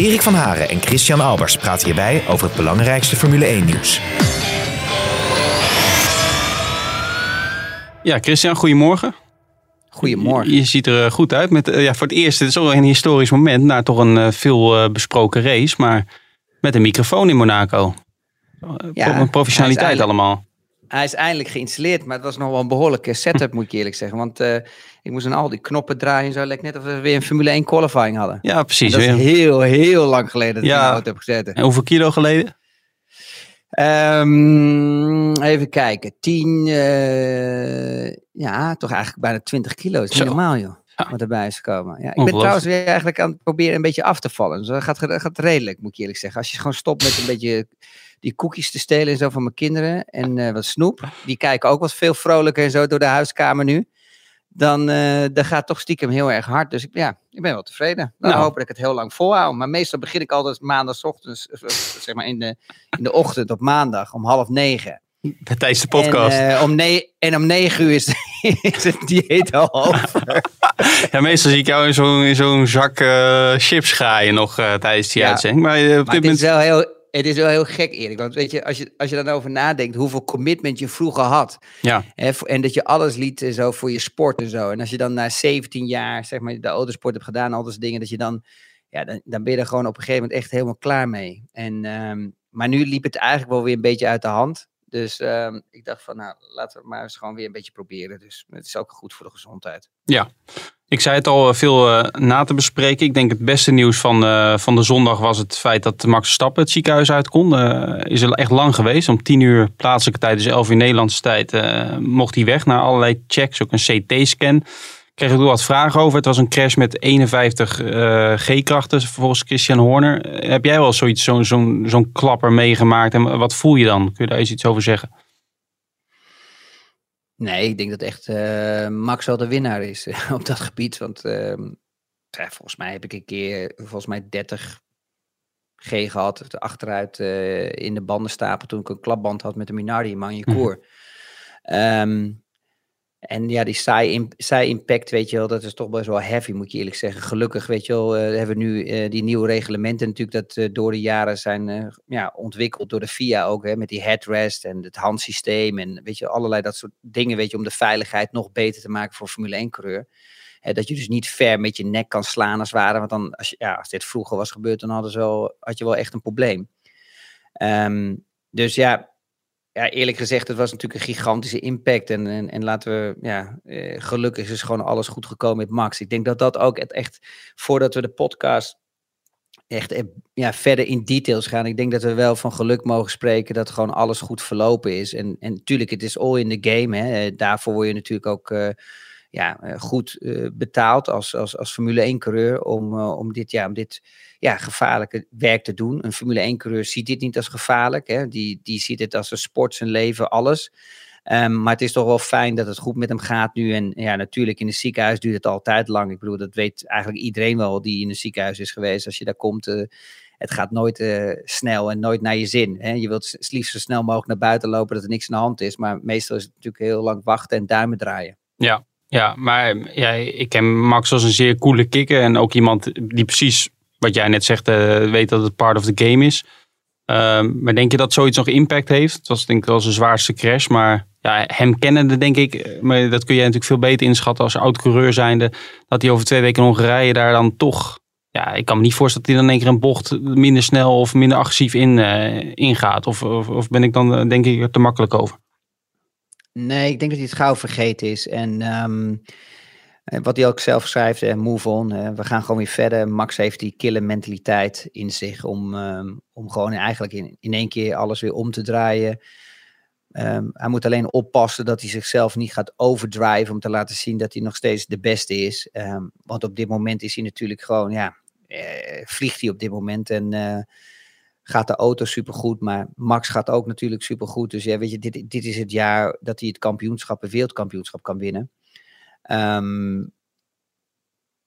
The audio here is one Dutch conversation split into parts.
Erik van Haren en Christian Albers praten hierbij over het belangrijkste Formule 1-nieuws. Ja, Christian, goedemorgen. Goedemorgen. Je, je ziet er eh, goed uit. Met, eh, ja, voor het eerst, het is al een historisch moment, na toch een eh, veel besproken race, maar met een microfoon in Monaco. Ja, een professionaliteit allemaal. Hij is eindelijk geïnstalleerd, maar het was nog wel een behoorlijke setup, moet ik je eerlijk zeggen. Want eh, ik moest aan al die knoppen draaien en zo. Lijkt net of we weer een Formule 1 qualifying hadden. Ja, En precies. dat is heel, heel lang geleden dat ik Ja. de auto heb gezeten. En hoeveel kilo geleden? Ehm, even kijken. 10, eh, ja, toch eigenlijk bijna 20 kilo. is normaal, joh. Ja. Wat erbij is gekomen. Ja, ik ben trouwens weer eigenlijk aan het proberen een beetje af te vallen. Dus dat gaat, gaat redelijk, moet ik je eerlijk zeggen. Als je gewoon stopt met een beetje die koekjes te stelen en zo van mijn kinderen. En eh, wat snoep. Die kijken ook wat veel vrolijker en zo door de huiskamer nu. Dan, dat gaat toch stiekem heel erg hard. Dus ik, ja, ik ben wel tevreden. Dan Nou. hoop dat ik het heel lang volhoud. Maar meestal begin ik altijd maandagochtends, eh, zeg maar in de, in de ochtend op maandag om half negen. Tijdens de podcast. En, om, ne en om negen uur is, is het dieet al over. ja, meestal zie ik jou in zo'n zo'n zak chips graaien nog tijdens die Ja. uitzending. Maar op Maar dit het is, wel heel, het is wel heel gek, Erik. Want weet je, als je, als je dan over nadenkt hoeveel commitment je vroeger had. Ja, Hè, en dat je alles liet eh, zo voor je sport en zo. En als je dan na 17 jaar, zeg maar, de autosport hebt gedaan, al dat soort dingen, dat je dan, ja, dan, dan ben je er gewoon op een gegeven moment echt helemaal klaar mee. En, ehm, maar nu liep het eigenlijk wel weer een beetje uit de hand. Dus ehm, ik dacht van, nou, laten we maar eens gewoon weer een beetje proberen. Dus het is ook goed voor de gezondheid. Ik zei het al, eh, veel eh, na te bespreken. Ik denk het beste nieuws van, eh, van de zondag was het feit dat Max Verstappen het ziekenhuis uit kon. Eh, is er echt lang geweest. Om 10 uur plaatselijke tijd, dus 11 uur Nederlandse tijd, mocht hij weg naar allerlei checks. Ook een CT-scan. Kreeg ik ook wat vragen over. Het was een crash met 51 eh, G-krachten volgens Christian Horner. Heb jij wel zoiets, zo'n zo'n zo'n klapper meegemaakt? En wat voel je dan? Kun je daar eens iets over zeggen? Nee, ik denk dat echt eh, Max wel de winnaar is eh, op dat gebied. Want ehm, ja, volgens mij heb ik een keer, volgens mij 30 G gehad. de Achteruit eh, in de bandenstapel toen ik een klapband had met een Minardi in Magny-Cours. Ehm, en ja, die side, im- side impact, weet je wel, dat is toch best wel heavy, moet je eerlijk zeggen. Gelukkig, weet je wel, eh, hebben we nu eh, die nieuwe reglementen natuurlijk dat eh, door de jaren zijn ja, ontwikkeld door de FIA ook, hè, met die headrest en het handsysteem en weet je, allerlei dat soort dingen, weet je, om de veiligheid nog beter te maken voor Formule 1-coureur. dat je dus niet ver met je nek kan slaan als het ware, want dan, als, ja, als dit vroeger was gebeurd, dan hadden ze wel, had je wel echt een probleem. Ehm, dus ja, ja, eerlijk gezegd, het was natuurlijk een gigantische impact. En, en, en laten we, ja, eh, gelukkig is gewoon alles goed gekomen met Max. Ik denk dat dat ook het echt, voordat we de podcast echt eh, ja, verder in details gaan. Ik denk dat we wel van geluk mogen spreken dat gewoon alles goed verlopen is. En, en natuurlijk, het is all in the game. Hè. Daarvoor word je natuurlijk ook eh, ja, eh, goed eh, betaald als, als, als Formule 1-coureur om, eh, om dit, ja, om dit ja, gevaarlijke werk te doen. Een Formule 1-coureur ziet dit niet als gevaarlijk. Hè. Die, die ziet het als een sport, zijn leven, alles. Ehm, maar het is toch wel fijn dat het goed met hem gaat nu. En ja, natuurlijk in het ziekenhuis duurt het altijd lang. Ik bedoel, dat weet eigenlijk iedereen wel die in een ziekenhuis is geweest. Als je daar komt, eh, het gaat nooit snel en nooit naar je zin. Hè? Je wilt liefst zo snel mogelijk naar buiten lopen dat er niks aan de hand is. Maar meestal is het natuurlijk heel lang wachten en duimen draaien. Ja, ja maar ja, ik ken Max als een zeer coole kikker. En ook iemand die precies, wat jij net zegt, eh, weet dat het part of the game is. Ehm, maar denk je dat zoiets nog impact heeft? Het was denk ik wel zijn zwaarste crash. Maar ja, hem kennende denk ik, eh, maar dat kun jij natuurlijk veel beter inschatten als oud-coureur zijnde. Dat hij over twee weken in Hongarije daar dan toch... Ja, ik kan me niet voorstellen dat hij dan in één keer een bocht minder snel of minder agressief in, eh, ingaat. Of, of, of ben ik dan denk ik er te makkelijk over? Nee, ik denk dat hij het gauw vergeten is. En ehm, eh, wat hij ook zelf schrijft, move on. we gaan gewoon weer verder. Max heeft die kille mentaliteit in zich om, ehm, om gewoon eigenlijk in, in één keer alles weer om te draaien. Ehm, hij moet alleen oppassen dat hij zichzelf niet gaat overdriven om te laten zien dat hij nog steeds de beste is. Want op dit moment is hij natuurlijk gewoon, ja, eh, vliegt hij op dit moment. En eh, gaat de auto supergoed. Maar Max gaat ook natuurlijk supergoed. Dus ja, weet je, dit, dit is het jaar dat hij het kampioenschap, het wereldkampioenschap kan winnen. Ehm,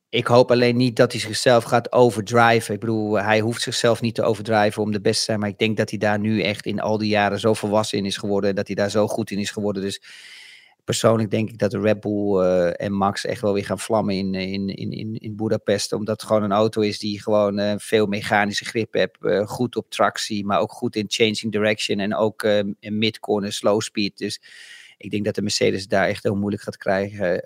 ik hoop alleen niet dat hij zichzelf gaat overdriven. Ik bedoel, hij hoeft zichzelf niet te overdriven om de beste te zijn. Maar ik denk dat hij daar nu echt in al die jaren zo volwassen in is geworden. Dat hij daar zo goed in is geworden. Dus persoonlijk denk ik dat de Red Bull eh, en Max echt wel weer gaan vlammen in, in, in, in, in Budapest. Omdat het gewoon een auto is die gewoon uh, veel mechanische grip. Uh, goed op tractie, maar ook goed in changing direction. En ook in mid-corner slow speed. Dus ik denk dat de Mercedes daar echt heel moeilijk gaat krijgen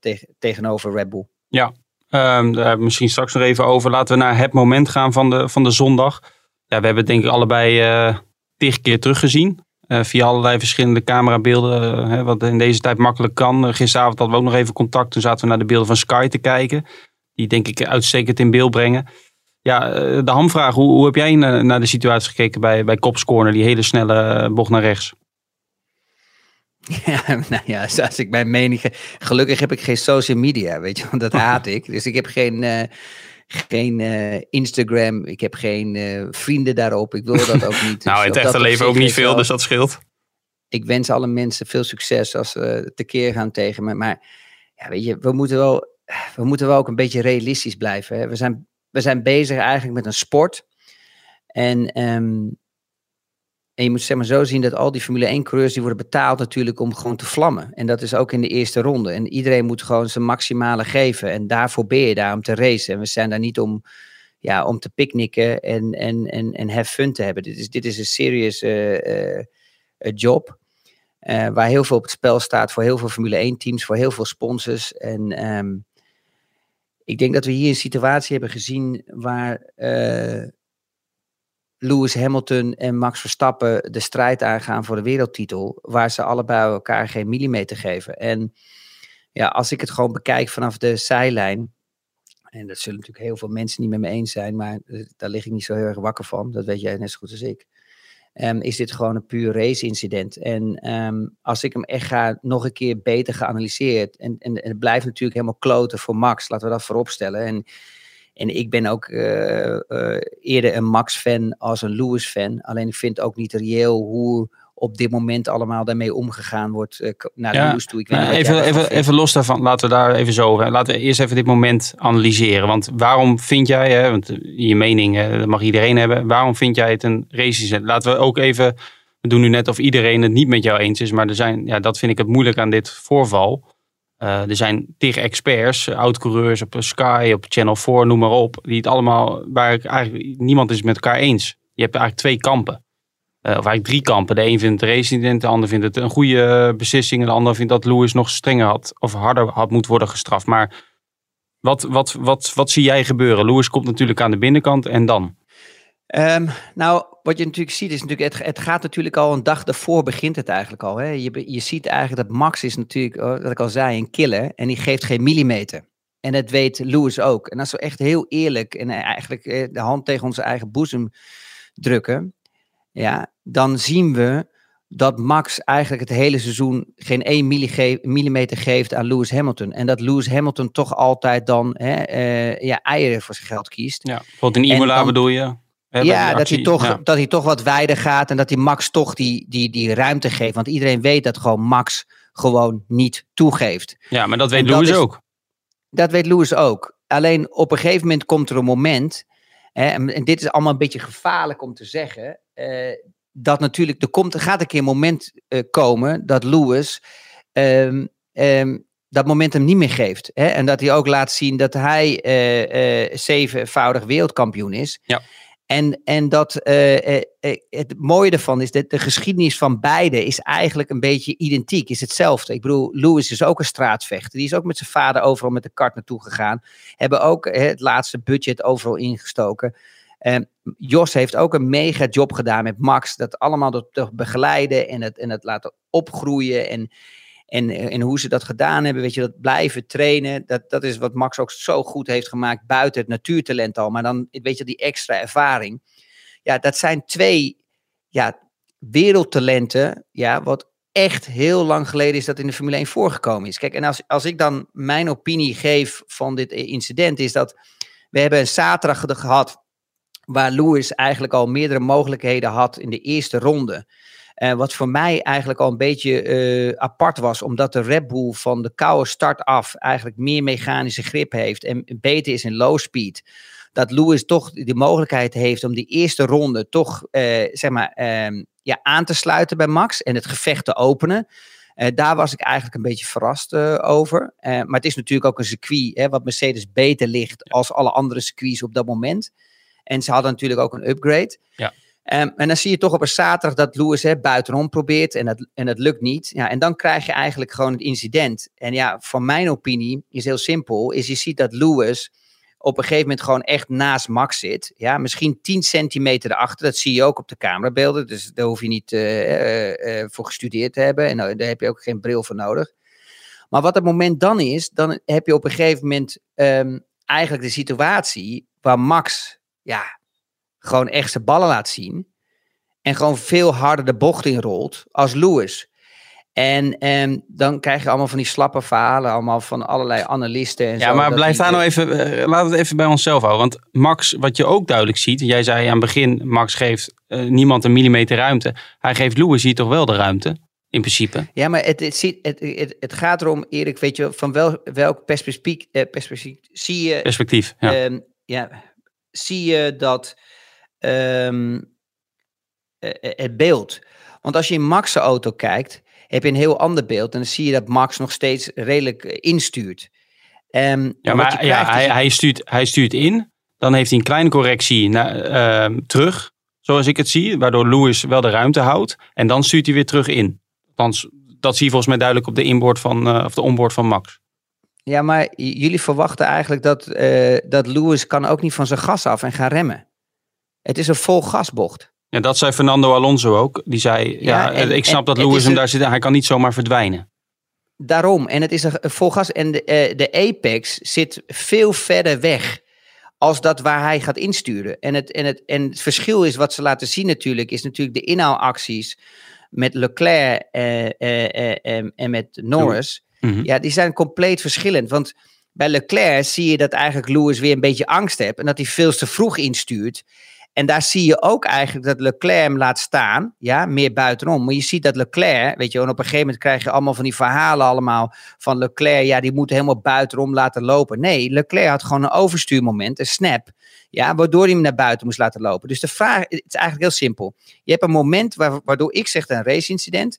tegen, tegenover Red Bull. Ja, um, daar misschien straks nog even over. Laten we naar het moment gaan van de, van de zondag. Ja, we hebben het denk ik allebei tig keer teruggezien. Uh, via allerlei verschillende camerabeelden, uh, hè, wat in deze tijd makkelijk kan. gisteravond hadden we ook nog even contact. Toen zaten we naar de beelden van Sky te kijken. Die denk ik uitstekend in beeld brengen. Ja, de hamvraag. Hoe, hoe heb jij naar, naar de situatie gekeken bij, bij Cops Corner? Die hele snelle bocht naar rechts. Ja, nou ja, als ik mijn mening. Gelukkig heb ik geen social media, weet je, want dat haat ik. Dus ik heb geen, geen uh, Instagram, ik heb geen uh, vrienden daarop. Ik wil dat ook niet. nou, in dus het echte leven ook niet veel, dus dat scheelt. Ik wens alle mensen veel succes als ze tekeer gaan tegen me. Maar ja, weet je, we moeten wel, we moeten wel ook een beetje realistisch blijven. Hè? We, zijn, we zijn bezig eigenlijk met een sport. En um, en je moet zeg maar zo zien dat al die Formule 1 coureurs die worden betaald natuurlijk om gewoon te vlammen. En dat is ook in de eerste ronde. En iedereen moet gewoon zijn maximale geven. En daarvoor ben je daar om te racen. En we zijn daar niet om, ja, om te picknicken en, en, en, en fun te hebben. Dit is, dit is een serious uh, uh, job. Uh, waar heel veel op het spel staat voor heel veel Formule 1 teams, voor heel veel sponsors. En um, ik denk dat we hier een situatie hebben gezien waar Lewis Hamilton en Max Verstappen de strijd aangaan voor de wereldtitel, waar ze allebei elkaar geen millimeter geven. En ja, als ik het gewoon bekijk vanaf de zijlijn, en dat zullen natuurlijk heel veel mensen niet met me eens zijn, maar eh, daar lig ik niet zo heel erg wakker van, dat weet jij net zo goed als ik. Um, is dit gewoon een puur race-incident. En um, als ik hem echt ga, nog een keer beter geanalyseerd, en, en, en het blijft natuurlijk helemaal kloten voor Max, laten we dat vooropstellen. En en ik ben ook uh, uh, eerder een Max-fan als een Lewis-fan. Alleen ik vind ook niet reëel hoe op dit moment allemaal daarmee omgegaan wordt uh, naar ja, Lewis toe. Ik weet even, even, even los daarvan, laten we daar even zo over. Laten we eerst even dit moment analyseren. Want waarom vind jij, hè, want je mening dat mag iedereen hebben, waarom vind jij het een race Laten we ook even, we doen nu net of iedereen het niet met jou eens is, maar er zijn, ja, dat vind ik het moeilijk aan dit voorval. Uh, er zijn tegen experts, oud-coureurs op Sky, op Channel 4, noem maar op. Die het allemaal, waar eigenlijk niemand is met elkaar eens. Je hebt eigenlijk twee kampen. Uh, of eigenlijk drie kampen. De een vindt het race-incident, de ander vindt het een goede beslissing. En de ander vindt dat Lewis nog strenger had of harder had moeten worden gestraft. Maar wat, wat, wat, wat zie jij gebeuren? Lewis komt natuurlijk aan de binnenkant en dan? Um, nou, wat je natuurlijk ziet is natuurlijk, het, het, gaat natuurlijk al een dag daarvoor begint het eigenlijk al. Hè? Je, je ziet eigenlijk dat Max is natuurlijk, wat oh, ik al zei, een killer en die geeft geen millimeter. En dat weet Lewis ook. En als we echt heel eerlijk en eigenlijk eh, de hand tegen onze eigen boezem drukken, ja, dan zien we dat Max eigenlijk het hele seizoen geen 1 millimeter geeft aan Lewis Hamilton. En dat Lewis Hamilton toch altijd dan hè, uh, ja, eieren voor zijn geld kiest. Ja, bijvoorbeeld in Imola bedoel je? Ja, dat hij, toch, dat hij toch wat wijder gaat en dat hij Max toch die, die, die ruimte geeft. Want iedereen weet dat gewoon Max gewoon niet toegeeft. Ja, maar dat weet Lewis ook. Dat weet Lewis ook. Alleen op een gegeven moment komt er een moment, hè, en, dit is allemaal een beetje gevaarlijk om te zeggen, uh, dat natuurlijk, er, komt, er gaat een keer een moment uh, komen dat Lewis um, um, dat moment hem niet meer geeft. Hè? En dat hij ook laat zien dat hij uh, zevenvoudig wereldkampioen is. Ja. En, en dat uh, uh, het mooie ervan is dat de geschiedenis van beide is eigenlijk een beetje identiek, is hetzelfde. Ik bedoel, Lewis is ook een straatvechter. Die is ook met zijn vader overal met de kart naartoe gegaan. Hebben ook het laatste budget overal ingestoken. Jos heeft ook een mega job gedaan met Max. Dat allemaal te begeleiden en het, en het laten opgroeien. En, en, en hoe ze dat gedaan hebben, weet je, dat blijven trainen. Dat, dat is wat Max ook zo goed heeft gemaakt buiten het natuurtalent al. Maar dan, weet je, die extra ervaring. Ja, dat zijn twee ja, wereldtalenten, ja, wat echt heel lang geleden is dat in de Formule 1 voorgekomen is. Kijk, en als, als ik dan mijn opinie geef van dit incident, is dat we hebben een zaterdag gehad waar Lewis eigenlijk al meerdere mogelijkheden had in de eerste ronde. Uh, wat voor mij eigenlijk al een beetje uh, apart was, omdat de Red Bull van de koude start af eigenlijk meer mechanische grip heeft en beter is in low speed. Dat Lewis toch de mogelijkheid heeft om die eerste ronde toch uh, zeg maar, ehm, ja, aan te sluiten bij Max en het gevecht te openen. daar was ik eigenlijk een beetje verrast over. maar het is natuurlijk ook een circuit hè, wat Mercedes beter ligt als alle andere circuits op dat moment. En ze hadden natuurlijk ook een upgrade. Ja. Um, en dan zie je toch op een zaterdag dat Lewis hè, buitenom probeert en dat, en dat lukt niet. Ja, en dan krijg je eigenlijk gewoon het incident. En ja, van mijn opinie is heel simpel. Is je ziet dat Lewis op een gegeven moment gewoon echt naast Max zit. Ja, misschien 10 centimeter erachter. Dat zie je ook op de camerabeelden. Dus daar hoef je niet uh, uh, voor gestudeerd te hebben. En daar heb je ook geen bril voor nodig. Maar wat het moment dan is, dan heb je op een gegeven moment um, eigenlijk de situatie waar Max ja, gewoon echt zijn ballen laat zien. En gewoon veel harder de bocht in rolt als Lewis. En, en ehm, dan krijg je allemaal van die slappe verhalen, allemaal van allerlei analisten. En ja, maar blijf daar nou even, uh, laat het even bij onszelf houden. Want Max, wat je ook duidelijk ziet, jij zei aan het begin, Max geeft uh, niemand een millimeter ruimte. Hij geeft Lewis hier toch wel de ruimte, in principe. Ja, maar het, het, het, het, het gaat erom, Erik, weet je, van wel, welk perspectief, uh, perspectief zie je... Perspectief, ja. Um, ja, zie je dat um, het beeld. Want als je in Max' auto kijkt, heb je een heel ander beeld. En dan zie je dat Max nog steeds redelijk instuurt. Um, ja, maar ja, hij, hij, stuurt, hij stuurt in. Dan heeft hij een kleine correctie uh, terug, zoals ik het zie. Waardoor Lewis wel de ruimte houdt. En dan stuurt hij weer terug in. Want dat zie je volgens mij duidelijk op de, inboard van, uh, of de onboard van Max. Ja, maar jullie verwachten eigenlijk dat, uh, dat Lewis kan ook niet van zijn gas af en gaan remmen. Het is een vol gasbocht. Ja, dat zei Fernando Alonso ook. Die zei, ja, ja ik snap dat Lewis hem daar zit. Hij kan niet zomaar verdwijnen. Daarom. En het is een vol gas. En de, uh, de apex zit veel verder weg als dat waar hij gaat insturen. En het, en, het, en het verschil is wat ze laten zien natuurlijk, is natuurlijk de inhaalacties met Leclerc uh, uh, en met Norris. Mhm. Ja, die zijn compleet verschillend. Want bij Leclerc zie je dat eigenlijk Lewis weer een beetje angst heeft en dat hij veel te vroeg instuurt. En daar zie je ook eigenlijk dat Leclerc hem laat staan, ja, meer buitenom. Maar je ziet dat Leclerc, weet je, en op een gegeven moment krijg je allemaal van die verhalen allemaal van Leclerc, ja, die moet helemaal buitenom laten lopen. Nee, Leclerc had gewoon een overstuurmoment, een snap, ja, waardoor hij hem naar buiten moest laten lopen. Dus de vraag, is eigenlijk heel simpel. Je hebt een moment waardoor ik zeg een race-incident.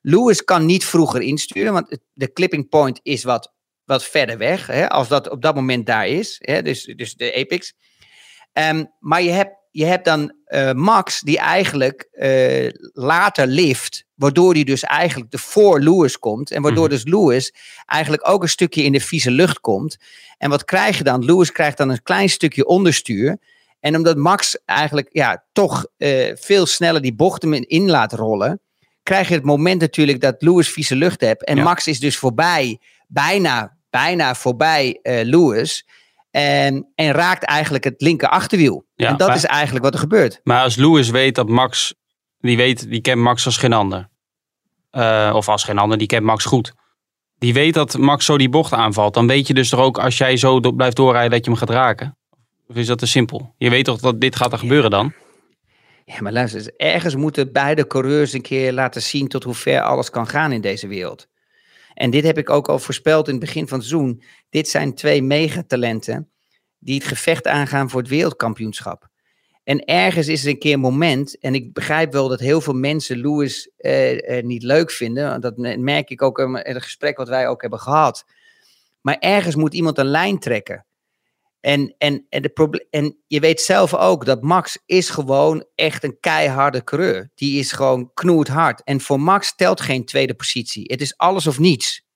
Lewis kan niet vroeger insturen, want de clipping point is wat, wat verder weg, hè, als dat op dat moment daar is, hè, dus, dus de apex. Um, maar je hebt, je hebt dan uh, Max die eigenlijk uh, later lift, waardoor hij dus eigenlijk de voor Lewis komt en waardoor mm dus Lewis eigenlijk ook een stukje in de vieze lucht komt. En wat krijg je dan? Lewis krijgt dan een klein stukje onderstuur. En omdat Max eigenlijk ja, toch uh, veel sneller die bochten in laat rollen, krijg je het moment natuurlijk dat Lewis vieze lucht hebt. En Max is dus voorbij, bijna, bijna voorbij Lewis. En, en raakt eigenlijk het linker achterwiel. Ja, en dat is eigenlijk wat er gebeurt. Maar als Lewis weet dat Max, die weet, die kent Max als geen ander. Uh, of als geen ander, die kent Max goed. Die weet dat Max zo die bocht aanvalt. Dan weet je dus toch ook als jij zo do blijft doorrijden dat je hem gaat raken. Of is dat te simpel? Je weet toch dat dit gaat er gebeuren dan? Ja, maar luister, ergens moeten beide coureurs een keer laten zien tot hoe ver alles kan gaan in deze wereld. En dit heb ik ook al voorspeld in het begin van het seizoen. Dit zijn twee megatalenten die het gevecht aangaan voor het wereldkampioenschap. En ergens is er een keer een moment, en ik begrijp wel dat heel veel mensen Lewis eh, eh, niet leuk vinden. Dat merk ik ook in het gesprek wat wij ook hebben gehad. Maar ergens moet iemand een lijn trekken. En, en, en, de en je weet zelf ook dat Max is gewoon echt een keiharde coureur. Die is gewoon knoerd En voor Max telt geen tweede positie. Het is alles of niets.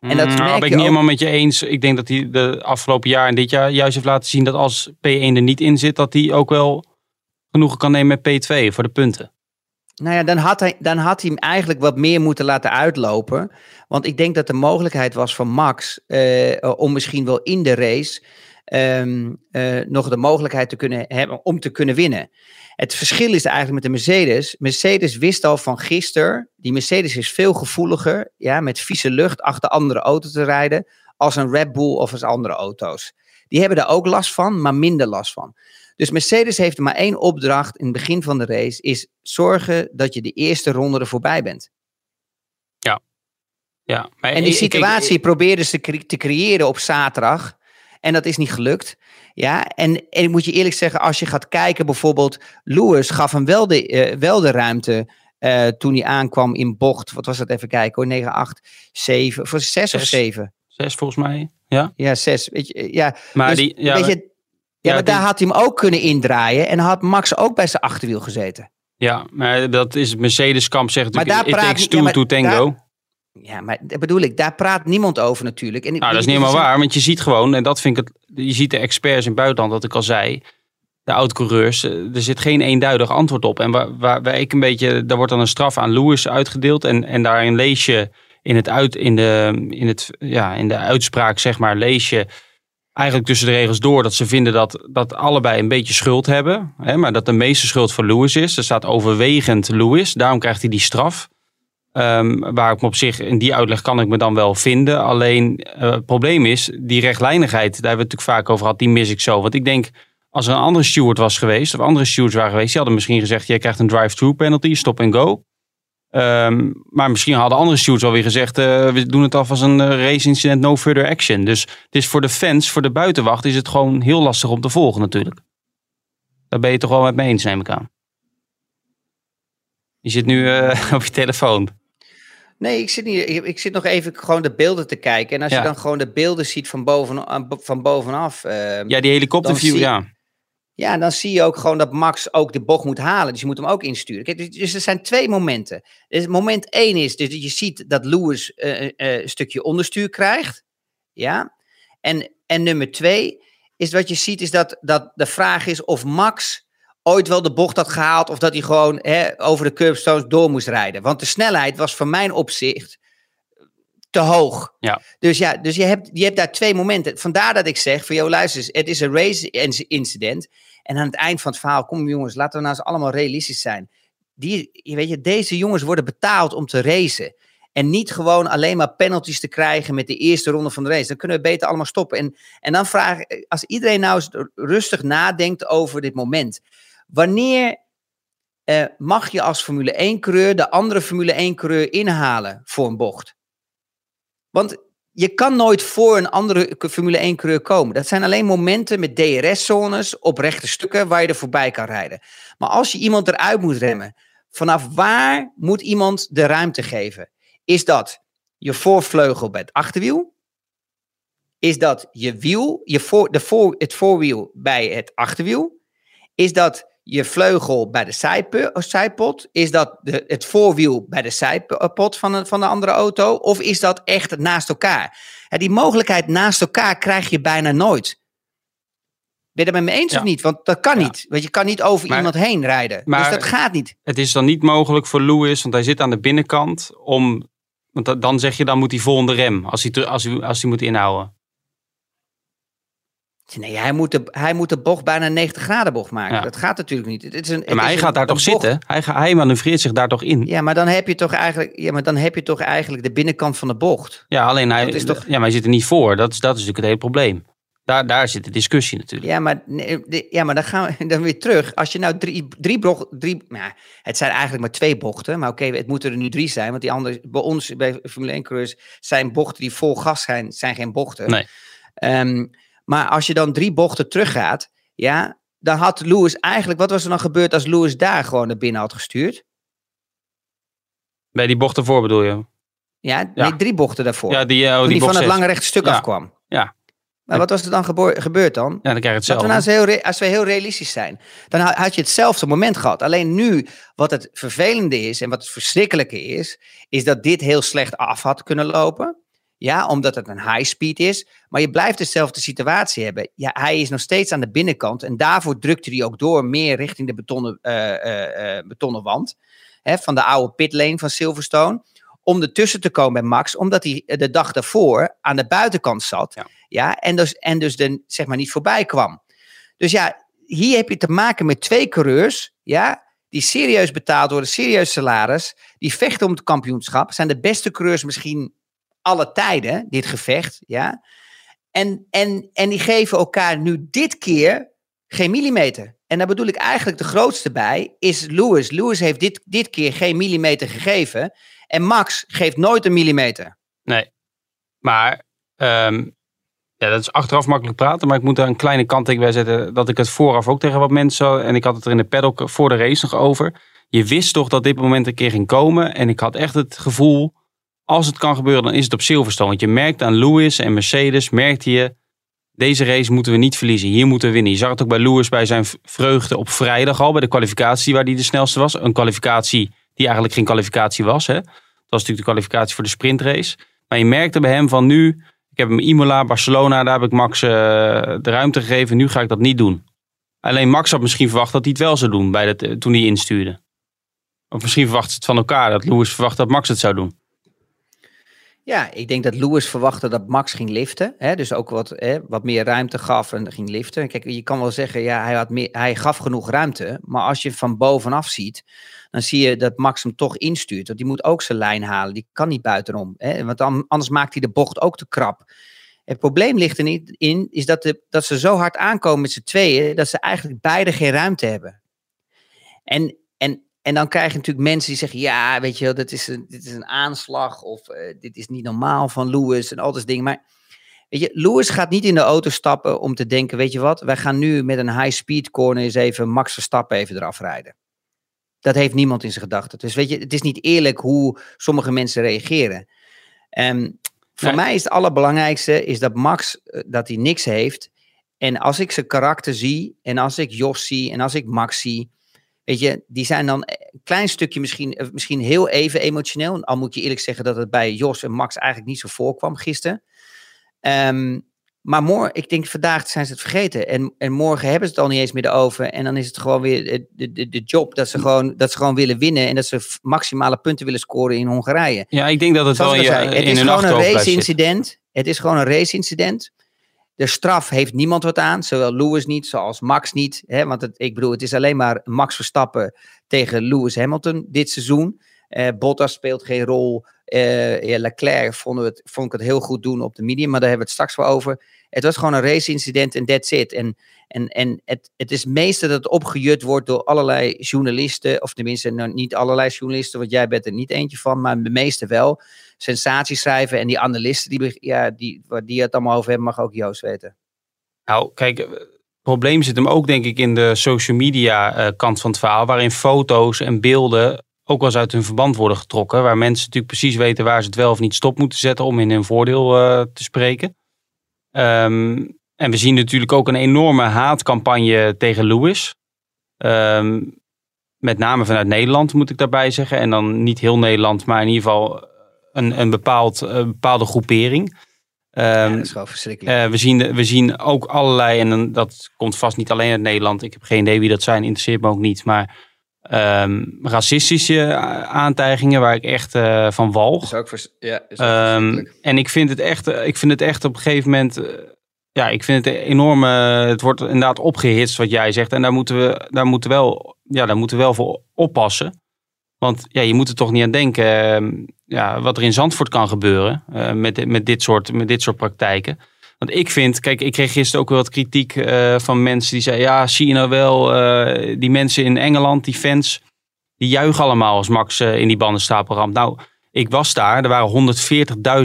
En dat nou, ben ik niet helemaal met je eens. Ik denk dat hij de afgelopen jaar en dit jaar juist heeft laten zien dat als P1 er niet in zit, dat hij ook wel genoegen kan nemen met P2 voor de punten. Nou ja, dan had, hij, dan had hij hem eigenlijk wat meer moeten laten uitlopen. Want ik denk dat de mogelijkheid was van Max uh, om misschien wel in de race um, uh, nog de mogelijkheid te kunnen hebben om te kunnen winnen. Het verschil is eigenlijk met de Mercedes. Mercedes wist al van gisteren, die Mercedes is veel gevoeliger ja, met vieze lucht achter andere auto's te rijden als een Red Bull of als andere auto's. Die hebben daar ook last van, maar minder last van. Dus Mercedes heeft maar één opdracht in het begin van de race, is zorgen dat je de eerste ronde er voorbij bent. Ja, maar En die situatie probeerden ze te creëren op zaterdag. En dat is niet gelukt. Ja, en, en ik moet je eerlijk zeggen, als je gaat kijken, bijvoorbeeld, Lewis gaf hem wel de, wel de ruimte eh, toen hij aankwam in bocht. Wat was dat even kijken hoor? 9, 8, 7, voor 6 of Zes. 7? Zes volgens mij. Ja. Ja, 6. Weet je, eh, ja, Maar dus, die, ja, weet je, ja, maar daar had hij hem ook kunnen indraaien. En had Max ook bij zijn achterwiel gezeten. ja, maar dat is het Mercedes-kamp zegt Maar daar praat niet- ja, maar to tango. Ja, maar dat bedoel ik, daar praat niemand over natuurlijk. En Nou, dat is niet helemaal waar, want je ziet gewoon, en dat vind ik het, je ziet de experts in het buitenland, wat ik al zei, de oud-coureurs, eh, er zit geen eenduidig antwoord op. En waar, waar, waar ik een beetje, daar wordt dan een straf aan Lewis uitgedeeld en, en daarin lees je in, het uit, in, de, in, het, ja, in de uitspraak, zeg maar, lees je eigenlijk tussen de regels door dat ze vinden dat, dat allebei een beetje schuld hebben, hè, maar dat de meeste schuld van Lewis is. Er staat overwegend Lewis, daarom krijgt hij die straf. Ehm, waar ik me op zich, in die uitleg kan ik me dan wel vinden. Alleen eh, het probleem is, die rechtlijnigheid, daar hebben we het natuurlijk vaak over gehad, die mis ik zo. Want ik denk, als er een andere steward was geweest, of andere stewards waren geweest, die hadden misschien gezegd, jij krijgt een drive-through penalty, stop en go. Ehm, maar misschien hadden andere stewards alweer gezegd, eh, we doen het af als een eh, race incident, no further action. Dus het is voor de fans, voor de buitenwacht, is het gewoon heel lastig om te volgen natuurlijk. Daar ben je toch wel met me eens, neem ik aan. Je zit nu op je telefoon. Nee, ik zit, niet, ik, ik zit nog even gewoon de beelden te kijken. En als Ja. je dan gewoon de beelden ziet van, boven, aan- van bovenaf. eh, Ja, die helikopterview, zie- ja. ja, dan zie je ook gewoon dat Max ook de bocht moet halen. Dus je moet hem ook insturen. Kijk, dus, dus er zijn twee momenten. Dus moment één is dus dat je ziet dat Lewis eh, eh, een stukje onderstuur krijgt. Ja. En, en nummer twee is wat je ziet is dat, dat de vraag is of Max ooit wel de bocht had gehaald. Of dat hij gewoon hè, over de curbstones door moest rijden. Want de snelheid was van mijn opzicht te hoog. Ja. Dus ja, dus je hebt, je hebt daar twee momenten. Vandaar dat ik zeg van, joh luister eens, het is een race inc- incident. En aan het eind van het verhaal, kom jongens, laten we nou eens allemaal realistisch zijn. Die, je weet je, deze jongens worden betaald om te racen. En niet gewoon alleen maar penalties te krijgen met de eerste ronde van de race. Dan kunnen we beter allemaal stoppen. En, en dan vraag ik, als iedereen nou eens rustig nadenkt over dit moment. Wanneer eh, mag je als Formule 1-coureur de andere Formule 1-coureur inhalen voor een bocht? Want je kan nooit voor een andere Formule 1-coureur komen. Dat zijn alleen momenten met DRS-zones op rechte stukken waar je er voorbij kan rijden. Maar als je iemand eruit moet remmen, vanaf waar moet iemand de ruimte geven? Is dat je voorvleugel bij het achterwiel? Is dat je wiel, je voor, de voor, het voorwiel bij het achterwiel? Is dat je vleugel bij de zijpe- zijpot? Is dat de, het voorwiel bij de zijpot van de, van de andere auto? Of is dat echt naast elkaar? Die mogelijkheid naast elkaar krijg je bijna nooit. Ben je het met me eens Ja. of niet? Want dat kan Ja. niet. Want je kan niet over Maar- iemand heen rijden. maar- dus dat gaat niet. Het is dan niet mogelijk voor Lewis, want hij zit aan de binnenkant, om... Want da- dan zeg je, dan moet hij vol in de rem, als hij, als hij, als hij moet inhouden. Nee, hij moet, de, hij moet de bocht bijna een 90 graden bocht maken. Ja. Dat gaat natuurlijk niet. Het is een, Ja, maar hij een- gaat daar toch bocht. zitten? Hij, ga- hij manoeuvreert zich daar toch in? Ja, maar dan heb je toch eigenlijk, ja, maar dan heb je toch eigenlijk de binnenkant van de bocht. Ja, alleen hij, Dat is toch- ja, maar hij zit er niet voor. Dat is, dat is natuurlijk het hele probleem. Daar, daar zit de discussie natuurlijk. Ja, maar, nee, ja, maar dan gaan we dan weer terug. Als je nou drie, drie, bocht, drie nou, het zijn eigenlijk maar twee bochten. Maar oké, het moeten er nu drie zijn. Want die andere, bij ons, bij Formule 1 coureurs, zijn bochten die vol gas zijn, zijn geen bochten. Nee. Ehm, maar als je dan drie bochten teruggaat, ja, dan had Lewis eigenlijk, wat was er dan gebeurd als Lewis daar gewoon naar binnen had gestuurd? Bij die bocht ervoor bedoel je? Ja, Ja. nee, drie bochten daarvoor. Ja, die, eh, Toen die die van het lange rechte stuk Ja. afkwam. Ja. Maar wat was er dan gebeurd dan? Ja, dan krijg je we hetzelfde. nou eens heel als we heel realistisch zijn, dan ha- had je hetzelfde moment gehad. Alleen nu, wat het vervelende is en wat het verschrikkelijke is, is dat dit heel slecht af had kunnen lopen. Ja, omdat het een high speed is. Maar je blijft dezelfde situatie hebben. Ja, hij is nog steeds aan de binnenkant. En daarvoor drukte hij ook door meer richting de betonnen, eh, eh, eh, betonnen wand. Hè, van de oude pitlane van Silverstone. Om ertussen te komen bij Max. Omdat hij de dag daarvoor aan de buitenkant zat. Ja. Ja, en dus, en dus de, zeg maar niet voorbij kwam. Dus ja, hier heb je te maken met twee coureurs. Ja, die serieus betaald worden, serieus salaris. Die vechten om het kampioenschap. Zijn de beste coureurs misschien alle tijden, dit gevecht. Ja. En, en, en die geven elkaar nu dit keer Geen millimeter. En daar bedoel ik eigenlijk de grootste bij, is Lewis. Lewis heeft dit, dit keer geen millimeter gegeven. En Max geeft nooit een millimeter. Nee. Maar ehm, ja, dat is achteraf makkelijk praten. Maar ik moet daar een kleine kanttekening bij zetten. Dat ik het vooraf ook tegen wat mensen. En ik had het er in de paddock voor de race nog over. Je wist toch dat dit moment een keer ging komen. En ik had echt het gevoel. Als het kan gebeuren, dan is het op Silverstone. Want je merkt aan Lewis en Mercedes. Merkte je. Deze race moeten we niet verliezen. Hier moeten we winnen. Je zag het ook bij Lewis bij zijn vreugde op vrijdag al. Bij de kwalificatie waar hij de snelste was. Een kwalificatie die eigenlijk geen kwalificatie was. Hè? Dat was natuurlijk de kwalificatie voor de sprintrace. Maar je merkte bij hem van nu ik heb hem Imola, Barcelona, daar heb ik Max uh, de ruimte gegeven. Nu ga ik dat niet doen. Alleen Max had misschien verwacht dat hij het wel zou doen bij dat, toen hij instuurde. Of misschien verwacht ze het van elkaar, dat Lewis verwacht dat Max het zou doen. Ja, ik denk dat Lewis verwachtte dat Max ging liften. Hè? Dus ook wat, hè, wat meer ruimte gaf en ging liften. Kijk, je kan wel zeggen, ja, hij, had meer, hij gaf genoeg ruimte. Maar als je van bovenaf ziet, dan zie je dat Max hem toch instuurt. Want die moet ook zijn lijn halen. Die kan niet buitenom. Hè? Want anders maakt hij de bocht ook te krap. Het probleem ligt er niet in, is dat, de, dat ze zo hard aankomen met z'n tweeën, dat ze eigenlijk beide geen ruimte hebben. En, en, dan krijg je natuurlijk mensen die zeggen, ja, weet je, dat is een, dit is een aanslag of uh, dit is niet normaal van Lewis en al dat dingen. Maar weet je, Lewis gaat niet in de auto stappen om te denken, weet je wat, wij gaan nu met een high speed corner eens even Max Verstappen even eraf rijden. Dat heeft niemand in zijn gedachten. Dus weet je, het is niet eerlijk hoe sommige mensen reageren. Um, voor mij is het allerbelangrijkste is dat Max uh, dat hij niks heeft. En als ik zijn karakter zie, en als ik Jos zie, en als ik Max zie, weet je, die zijn dan een klein stukje misschien, eh, misschien heel even emotioneel. Al moet je eerlijk zeggen dat het bij Jos en Max eigenlijk niet zo voorkwam gisteren. Um, maar morgen, ik denk vandaag zijn ze het vergeten. En, en morgen hebben ze het al niet eens meer over. En dan is het gewoon weer de, de, de job dat ze, gewoon, dat ze gewoon willen winnen. En dat ze maximale punten willen scoren in Hongarije. Ja, ik denk dat het Zoals wel je, het is gewoon een race-incident. Het is gewoon een race-incident. De straf heeft niemand wat aan. Zowel Lewis niet, zoals Max niet. Hè? Want het, ik bedoel, het is alleen maar Max Verstappen tegen Lewis Hamilton dit seizoen. Uh, Bottas speelt geen rol. Ja, Leclerc vond, het, vond ik het heel goed doen op de medium, maar daar hebben we het straks wel over. Het was gewoon een race-incident en that's it. En, en, en het, het is meestal dat opgejut wordt door allerlei journalisten, of tenminste nou, niet allerlei journalisten, want jij bent er niet eentje van, maar de meeste wel. Sensatie schrijven en die analisten die, ja, die, die het allemaal over hebben, mag ook Joost weten. Nou, kijk, het probleem zit hem ook denk ik in de social media uh, kant van het verhaal, waarin foto's en beelden ook wel eens uit hun verband worden getrokken. Waar mensen natuurlijk precies weten waar ze het wel of niet stop moeten zetten om in hun voordeel uh, te spreken. Um, en we zien natuurlijk ook een enorme haatcampagne tegen Lewis. Um, met name vanuit Nederland moet ik daarbij zeggen. En dan niet heel Nederland, maar in ieder geval een, een, bepaald, een bepaalde groepering. Um, ja, dat is wel verschrikkelijk. Uh, we, zien, we zien ook allerlei, en dat komt vast niet alleen uit Nederland. Ik heb geen idee wie dat zijn, interesseert me ook niet. Maar um, racistische aantijgingen waar ik echt uh, van walg. Is ook vers ja, is ook um, en ik vind het echt, ik vind het echt op een gegeven moment, uh, ja, ik vind het enorm, uh, het wordt inderdaad opgehitst wat jij zegt. En daar moeten we, daar moeten wel, ja, daar moeten we wel voor oppassen. Want ja, je moet er toch niet aan denken uh, ja, wat er in Zandvoort kan gebeuren met, met, dit soort, met dit soort praktijken. Want ik vind, kijk, ik kreeg gisteren ook wel wat kritiek uh, van mensen die zeiden: ja, zie je nou wel, uh, die mensen in Engeland, die fans, die juichen allemaal als Max uh, in die bandenstapel ramt. Nou, ik was daar, er waren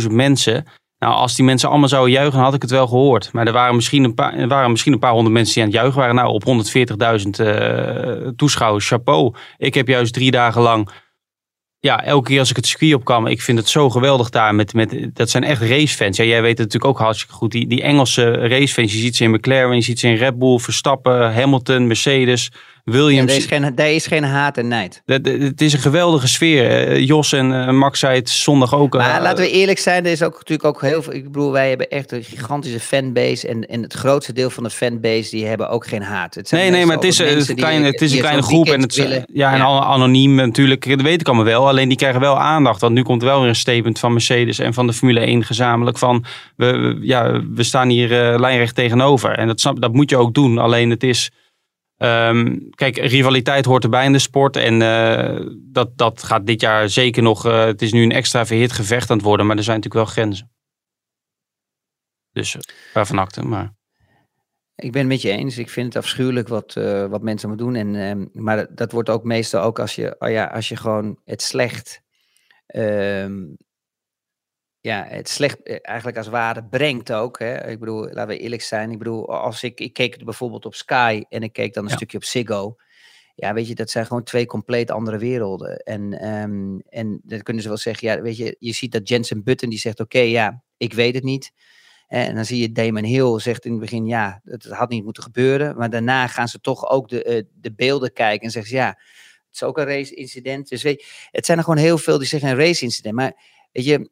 140.000 mensen. Nou, als die mensen allemaal zouden juichen, had ik het wel gehoord. Maar er waren misschien een paar, er waren misschien een paar honderd mensen die aan het juichen waren. Nou, op 140.000 toeschouwers, chapeau. Ik heb juist drie dagen lang ja, elke keer als ik het circuit opkwam, ik vind het zo geweldig daar. Met, met, dat zijn echt racefans. Ja, jij weet het natuurlijk ook hartstikke goed. Die, die Engelse racefans, je ziet ze in McLaren, je ziet ze in Red Bull, Verstappen, Hamilton, Mercedes. Williams. Ja, er, is geen, er is geen haat en nijd. Het is een geweldige sfeer. Jos en eh, Max zei het zondag ook. Maar uh, laten we eerlijk zijn, er is ook natuurlijk ook heel veel. Ik bedoel, wij hebben echt een gigantische fanbase. En, en het grootste deel van de fanbase, die hebben ook geen haat. Het nee, nee, maar het is, het, klein, het is een kleine groep. En het, willen. ja, en ja. anoniem natuurlijk. Dat weet ik allemaal wel. Alleen die krijgen wel aandacht. Want nu komt wel weer een statement van Mercedes en van de Formule 1 gezamenlijk. Van we, ja, we staan hier lijnrecht tegenover. En dat, dat moet je ook doen. Alleen het is. Um, kijk, rivaliteit hoort erbij in de sport. En uh, dat, dat gaat dit jaar zeker nog. Uh, het is nu een extra verhit gevecht aan het worden. Maar er zijn natuurlijk wel grenzen. Dus uh, waarvan acte. Maar... Ik ben het met je eens. Ik vind het afschuwelijk wat, wat mensen moeten doen. En, um, maar dat wordt ook meestal ook als je, oh ja, als je gewoon het slecht, um, ja, het slecht eh, eigenlijk als waarde brengt ook. Hè. Ik bedoel, laten we eerlijk zijn. Ik bedoel, als ik, ik keek bijvoorbeeld op Sky en ik keek dan een ja. stukje op Ziggo. Ja, weet je, dat zijn gewoon twee compleet andere werelden. En, um, en dan kunnen ze wel zeggen, ja, weet je, je ziet dat Jensen Button die zegt, oké, okay, ja, ik weet het niet. En dan zie je Damon Hill zegt in het begin, ja, het had niet moeten gebeuren. Maar daarna gaan ze toch ook de, uh, de beelden kijken en zeggen ze, ja, het is ook een race-incident. Dus weet je, het zijn er gewoon heel veel die zeggen een race-incident. Maar weet je,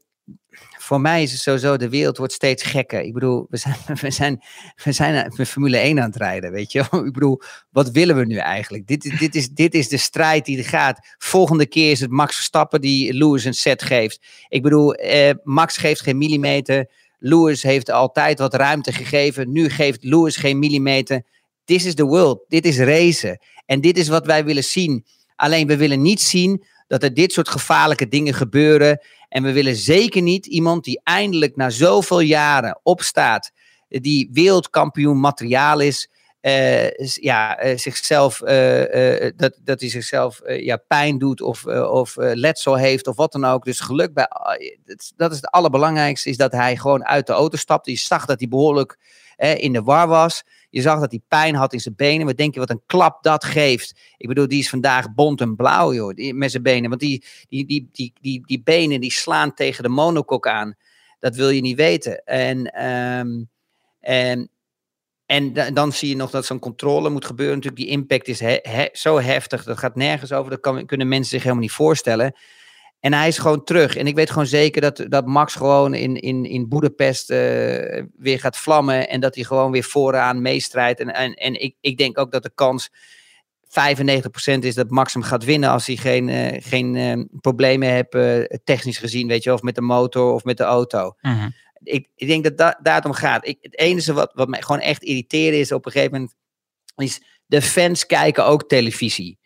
voor mij is het sowieso, de wereld wordt steeds gekker. Ik bedoel, we zijn, we zijn, we zijn met Formule 1 aan het rijden, weet je. Ik bedoel, wat willen we nu eigenlijk? Dit, dit, is, dit is de strijd die er gaat. Volgende keer is het Max Verstappen die Lewis een set geeft. Ik bedoel, eh, Max geeft geen millimeter. Lewis heeft altijd wat ruimte gegeven. Nu geeft Lewis geen millimeter. This is the world. Dit is racen. En dit is wat wij willen zien. Alleen we willen niet zien dat er dit soort gevaarlijke dingen gebeuren. En we willen zeker niet iemand die eindelijk na zoveel jaren opstaat, die wereldkampioen materiaal is, uh, ja, uh, zichzelf, dat, dat hij zichzelf ja, pijn doet of, of letsel heeft of wat dan ook. Dus geluk bij, dat is het allerbelangrijkste, is dat hij gewoon uit de auto stapt. Je zag dat hij behoorlijk in de war was. Je zag dat hij pijn had in zijn benen. Wat denk je wat een klap dat geeft? Ik bedoel, die is vandaag bont en blauw, joh, met zijn benen. Want die, die, die, die, die, die benen die slaan tegen de monokok aan. Dat wil je niet weten. En, um, en, en dan zie je nog dat zo'n controle moet gebeuren. Natuurlijk, die impact is he, zo heftig. Dat gaat nergens over. Dat kan, kunnen mensen zich helemaal niet voorstellen. En hij is gewoon terug. En ik weet gewoon zeker dat, dat Max gewoon in, in, in Boedapest uh, weer gaat vlammen. En dat hij gewoon weer vooraan meestrijdt. En, en, en ik, ik denk ook dat de kans 95% is dat Max hem gaat winnen als hij geen, uh, geen uh, problemen heeft, technisch gezien, weet je, of met de motor of met de auto. Mhm. Ik, ik denk dat da daar om gaat. Ik, het enige wat, wat mij gewoon echt irriteren is op een gegeven moment, is de fans kijken ook televisie.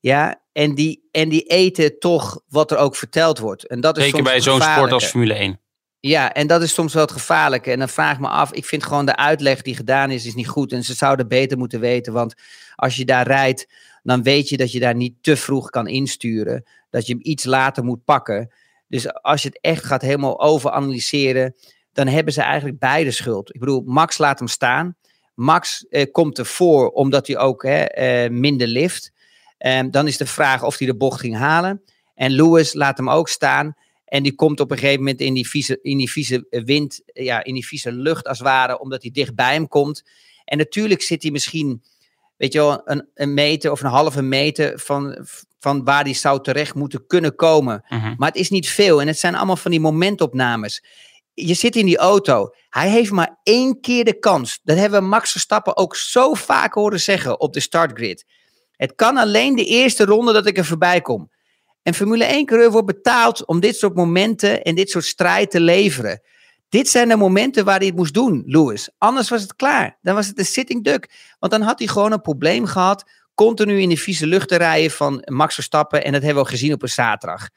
Ja, en die, en die eten toch wat er ook verteld wordt. En dat is Zeker bij zo'n sport als Formule 1. Ja, en dat is soms wel het gevaarlijke. En dan vraag ik me af, ik vind gewoon de uitleg die gedaan is, is niet goed. En ze zouden beter moeten weten, want als je daar rijdt, dan weet je dat je daar niet te vroeg kan insturen. Dat je hem iets later moet pakken. Dus als je het echt gaat helemaal overanalyseren, dan hebben ze eigenlijk beide schuld. Ik bedoel, Max laat hem staan. Max eh, komt ervoor omdat hij ook hè, eh, minder lift. Um, dan is de vraag of hij de bocht ging halen. En Lewis laat hem ook staan. En die komt op een gegeven moment in die vieze, in die vieze wind, ja, in die vieze lucht als het ware, omdat hij dicht bij hem komt. En natuurlijk zit hij misschien, weet je wel, een, een meter of een halve meter van, van waar hij zou terecht moeten kunnen komen. Uh -huh. Maar het is niet veel. En het zijn allemaal van die momentopnames. Je zit in die auto. Hij heeft maar één keer de kans. Dat hebben we Max Verstappen ook zo vaak horen zeggen op de startgrid. Het kan alleen de eerste ronde dat ik er voorbij kom. En Formule 1-coureur wordt betaald om dit soort momenten en dit soort strijd te leveren. Dit zijn de momenten waar hij het moest doen, Lewis. Anders was het klaar. Dan was het een sitting duck. Want dan had hij gewoon een probleem gehad. Continu in de vieze lucht te rijden van Max Verstappen. En dat hebben we ook gezien op een zaterdag.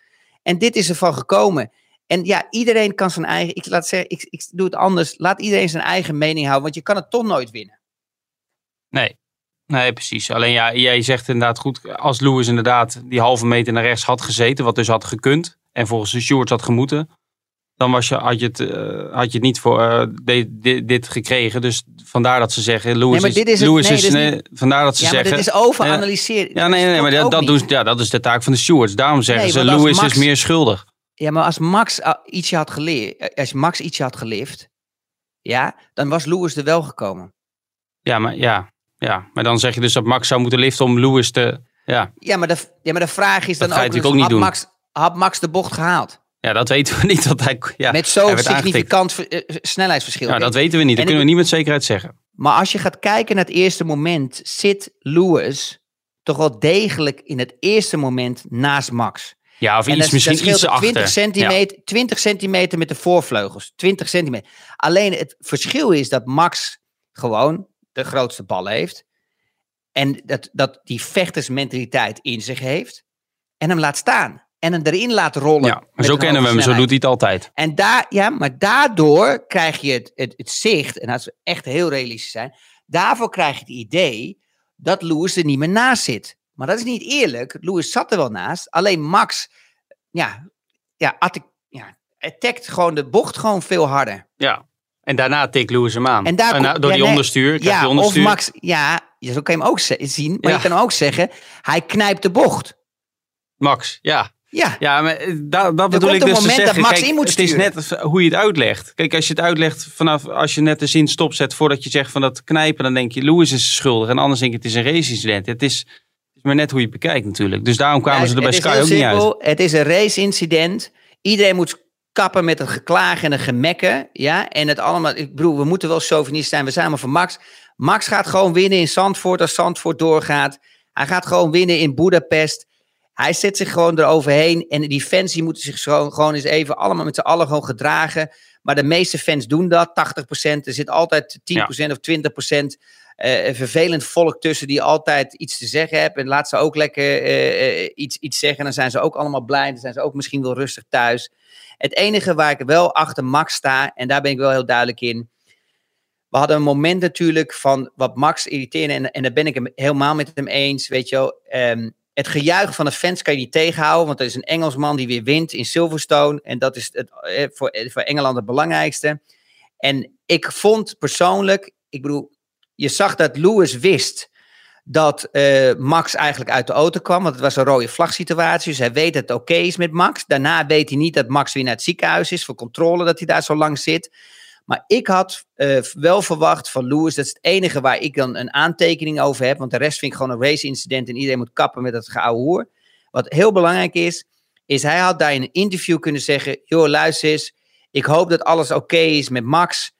En dit is ervan gekomen. En ja, iedereen kan zijn eigen. Ik, laat zeggen, ik, ik doe het anders. Laat iedereen zijn eigen mening houden. Want je kan het toch nooit winnen. Nee, Nee, precies. Alleen ja, jij zegt inderdaad goed. Als Lewis inderdaad die halve meter naar rechts had gezeten, wat dus had gekund. En volgens de stewards had gemoeten. Dan was je, had, je het, uh, had je het niet voor uh, dit, gekregen. Dus vandaar dat ze zeggen. Lewis nee, is, is, Lewis nee, is, nee, vandaar dat ze ja, zeggen. Maar dit is overanalyseren. Ja, nee, nee, maar dat, dat, doen, ja, dat is de taak van de stewards. Daarom zeggen ze: Lewis Max- is meer schuldig. Ja, maar als Max uh, ietsje had geleerd, als Max ietsje had gelift, ja, dan was Lewis er wel gekomen. Ja, maar ja. Ja, maar dan zeg je dus dat Max zou moeten liften om Lewis te. Ja, Ja, maar de, ja, maar de vraag is Dat dan ga je ook, dus, ook niet had, doen. Max, had Max de bocht gehaald? ja dat weten we niet. Dat hij, ja, Met zo'n significant eh, snelheidsverschil. Ja, dat weten we niet. Dat En kunnen ik- we niet met zekerheid zeggen. Maar als je gaat kijken naar het eerste moment, zit Lewis toch wel degelijk in het eerste moment naast Max. Ja, of En iets, dat- misschien dat iets er achter. 20 centimeter, 20 centimeter met de voorvleugels. 20 centimeter. Alleen het verschil is dat Max gewoon de grootste bal heeft. En dat, dat die vechtersmentaliteit in zich heeft. En hem laat staan. En hem erin laat rollen. Ja, maar zo kennen we hem. Zo doet hij het altijd. En daar, ja, maar daardoor krijg je het, het, het zicht, en als we echt heel realistisch zijn, Daarvoor krijg je het idee dat Lewis er niet meer naast zit. Maar dat is niet eerlijk. Lewis zat er wel naast. Alleen Max, ja, ja, ja attackt gewoon de bocht gewoon veel harder. Ja, en daarna tikt Lewis hem aan. En daar En, uh, door ja, die onderstuur. Ja, of. Max, ja, zo kan je hem ook zien. Maar Ja. je kan hem ook zeggen, hij knijpt de bocht. Max, ja. Ja, Ja, maar eh, dat, dat bedoel ik dus te dat zeggen. Max Kijk, in moet het is net hoe je het uitlegt. Kijk, als je het uitlegt vanaf als je net de zin stopzet voordat je zegt van dat knijpen, dan denk je Lewis is schuldig. En anders denk je het is een race-incident. Het is, het is maar net hoe je het bekijkt natuurlijk. Dus daarom kwamen Ja, ze er bij Sky ook niet uit. Het is een race-incident. Iedereen moet kappen met het geklaag en het gemekken. Ja, en het allemaal. Ik bedoel, we moeten wel chauvinist zijn. We zijn maar voor Max. Max gaat gewoon winnen in Zandvoort als Zandvoort doorgaat. Hij gaat gewoon winnen in Budapest. Hij zet zich gewoon eroverheen. En die fans die moeten zich gewoon, gewoon eens even allemaal met z'n allen gewoon gedragen. Maar de meeste fans doen dat, 80%. Er zit altijd 10% of 20% eh, vervelend volk tussen die altijd iets te zeggen hebben. En laat ze ook lekker eh, eh, iets, iets zeggen. Dan zijn ze ook allemaal blij. Dan zijn ze ook misschien wel rustig thuis. Het enige waar ik wel achter Max sta, en daar ben ik wel heel duidelijk in. We hadden een moment natuurlijk van wat Max irriteerde. En, en daar ben ik hem helemaal met hem eens. Weet je wel. Ehm, het gejuich van de fans kan je niet tegenhouden. Want er is een Engelsman die weer wint in Silverstone. En dat is het, eh, voor, eh, voor Engeland het belangrijkste. En ik vond persoonlijk, ik bedoel, je zag dat Lewis wist dat eh, Max eigenlijk uit de auto kwam. Want het was een rode vlagsituatie. Dus hij weet dat het oké is met Max. Daarna weet hij niet dat Max weer naar het ziekenhuis is voor controle, dat hij daar zo lang zit. Maar ik had eh, wel verwacht van Lewis, dat is het enige waar ik dan een aantekening over heb. Want de rest vind ik gewoon een race-incident en iedereen moet kappen met dat geouwe hoer. Wat heel belangrijk is, is hij had daar in een interview kunnen zeggen: joh, luister eens, ik hoop dat alles oké is met Max.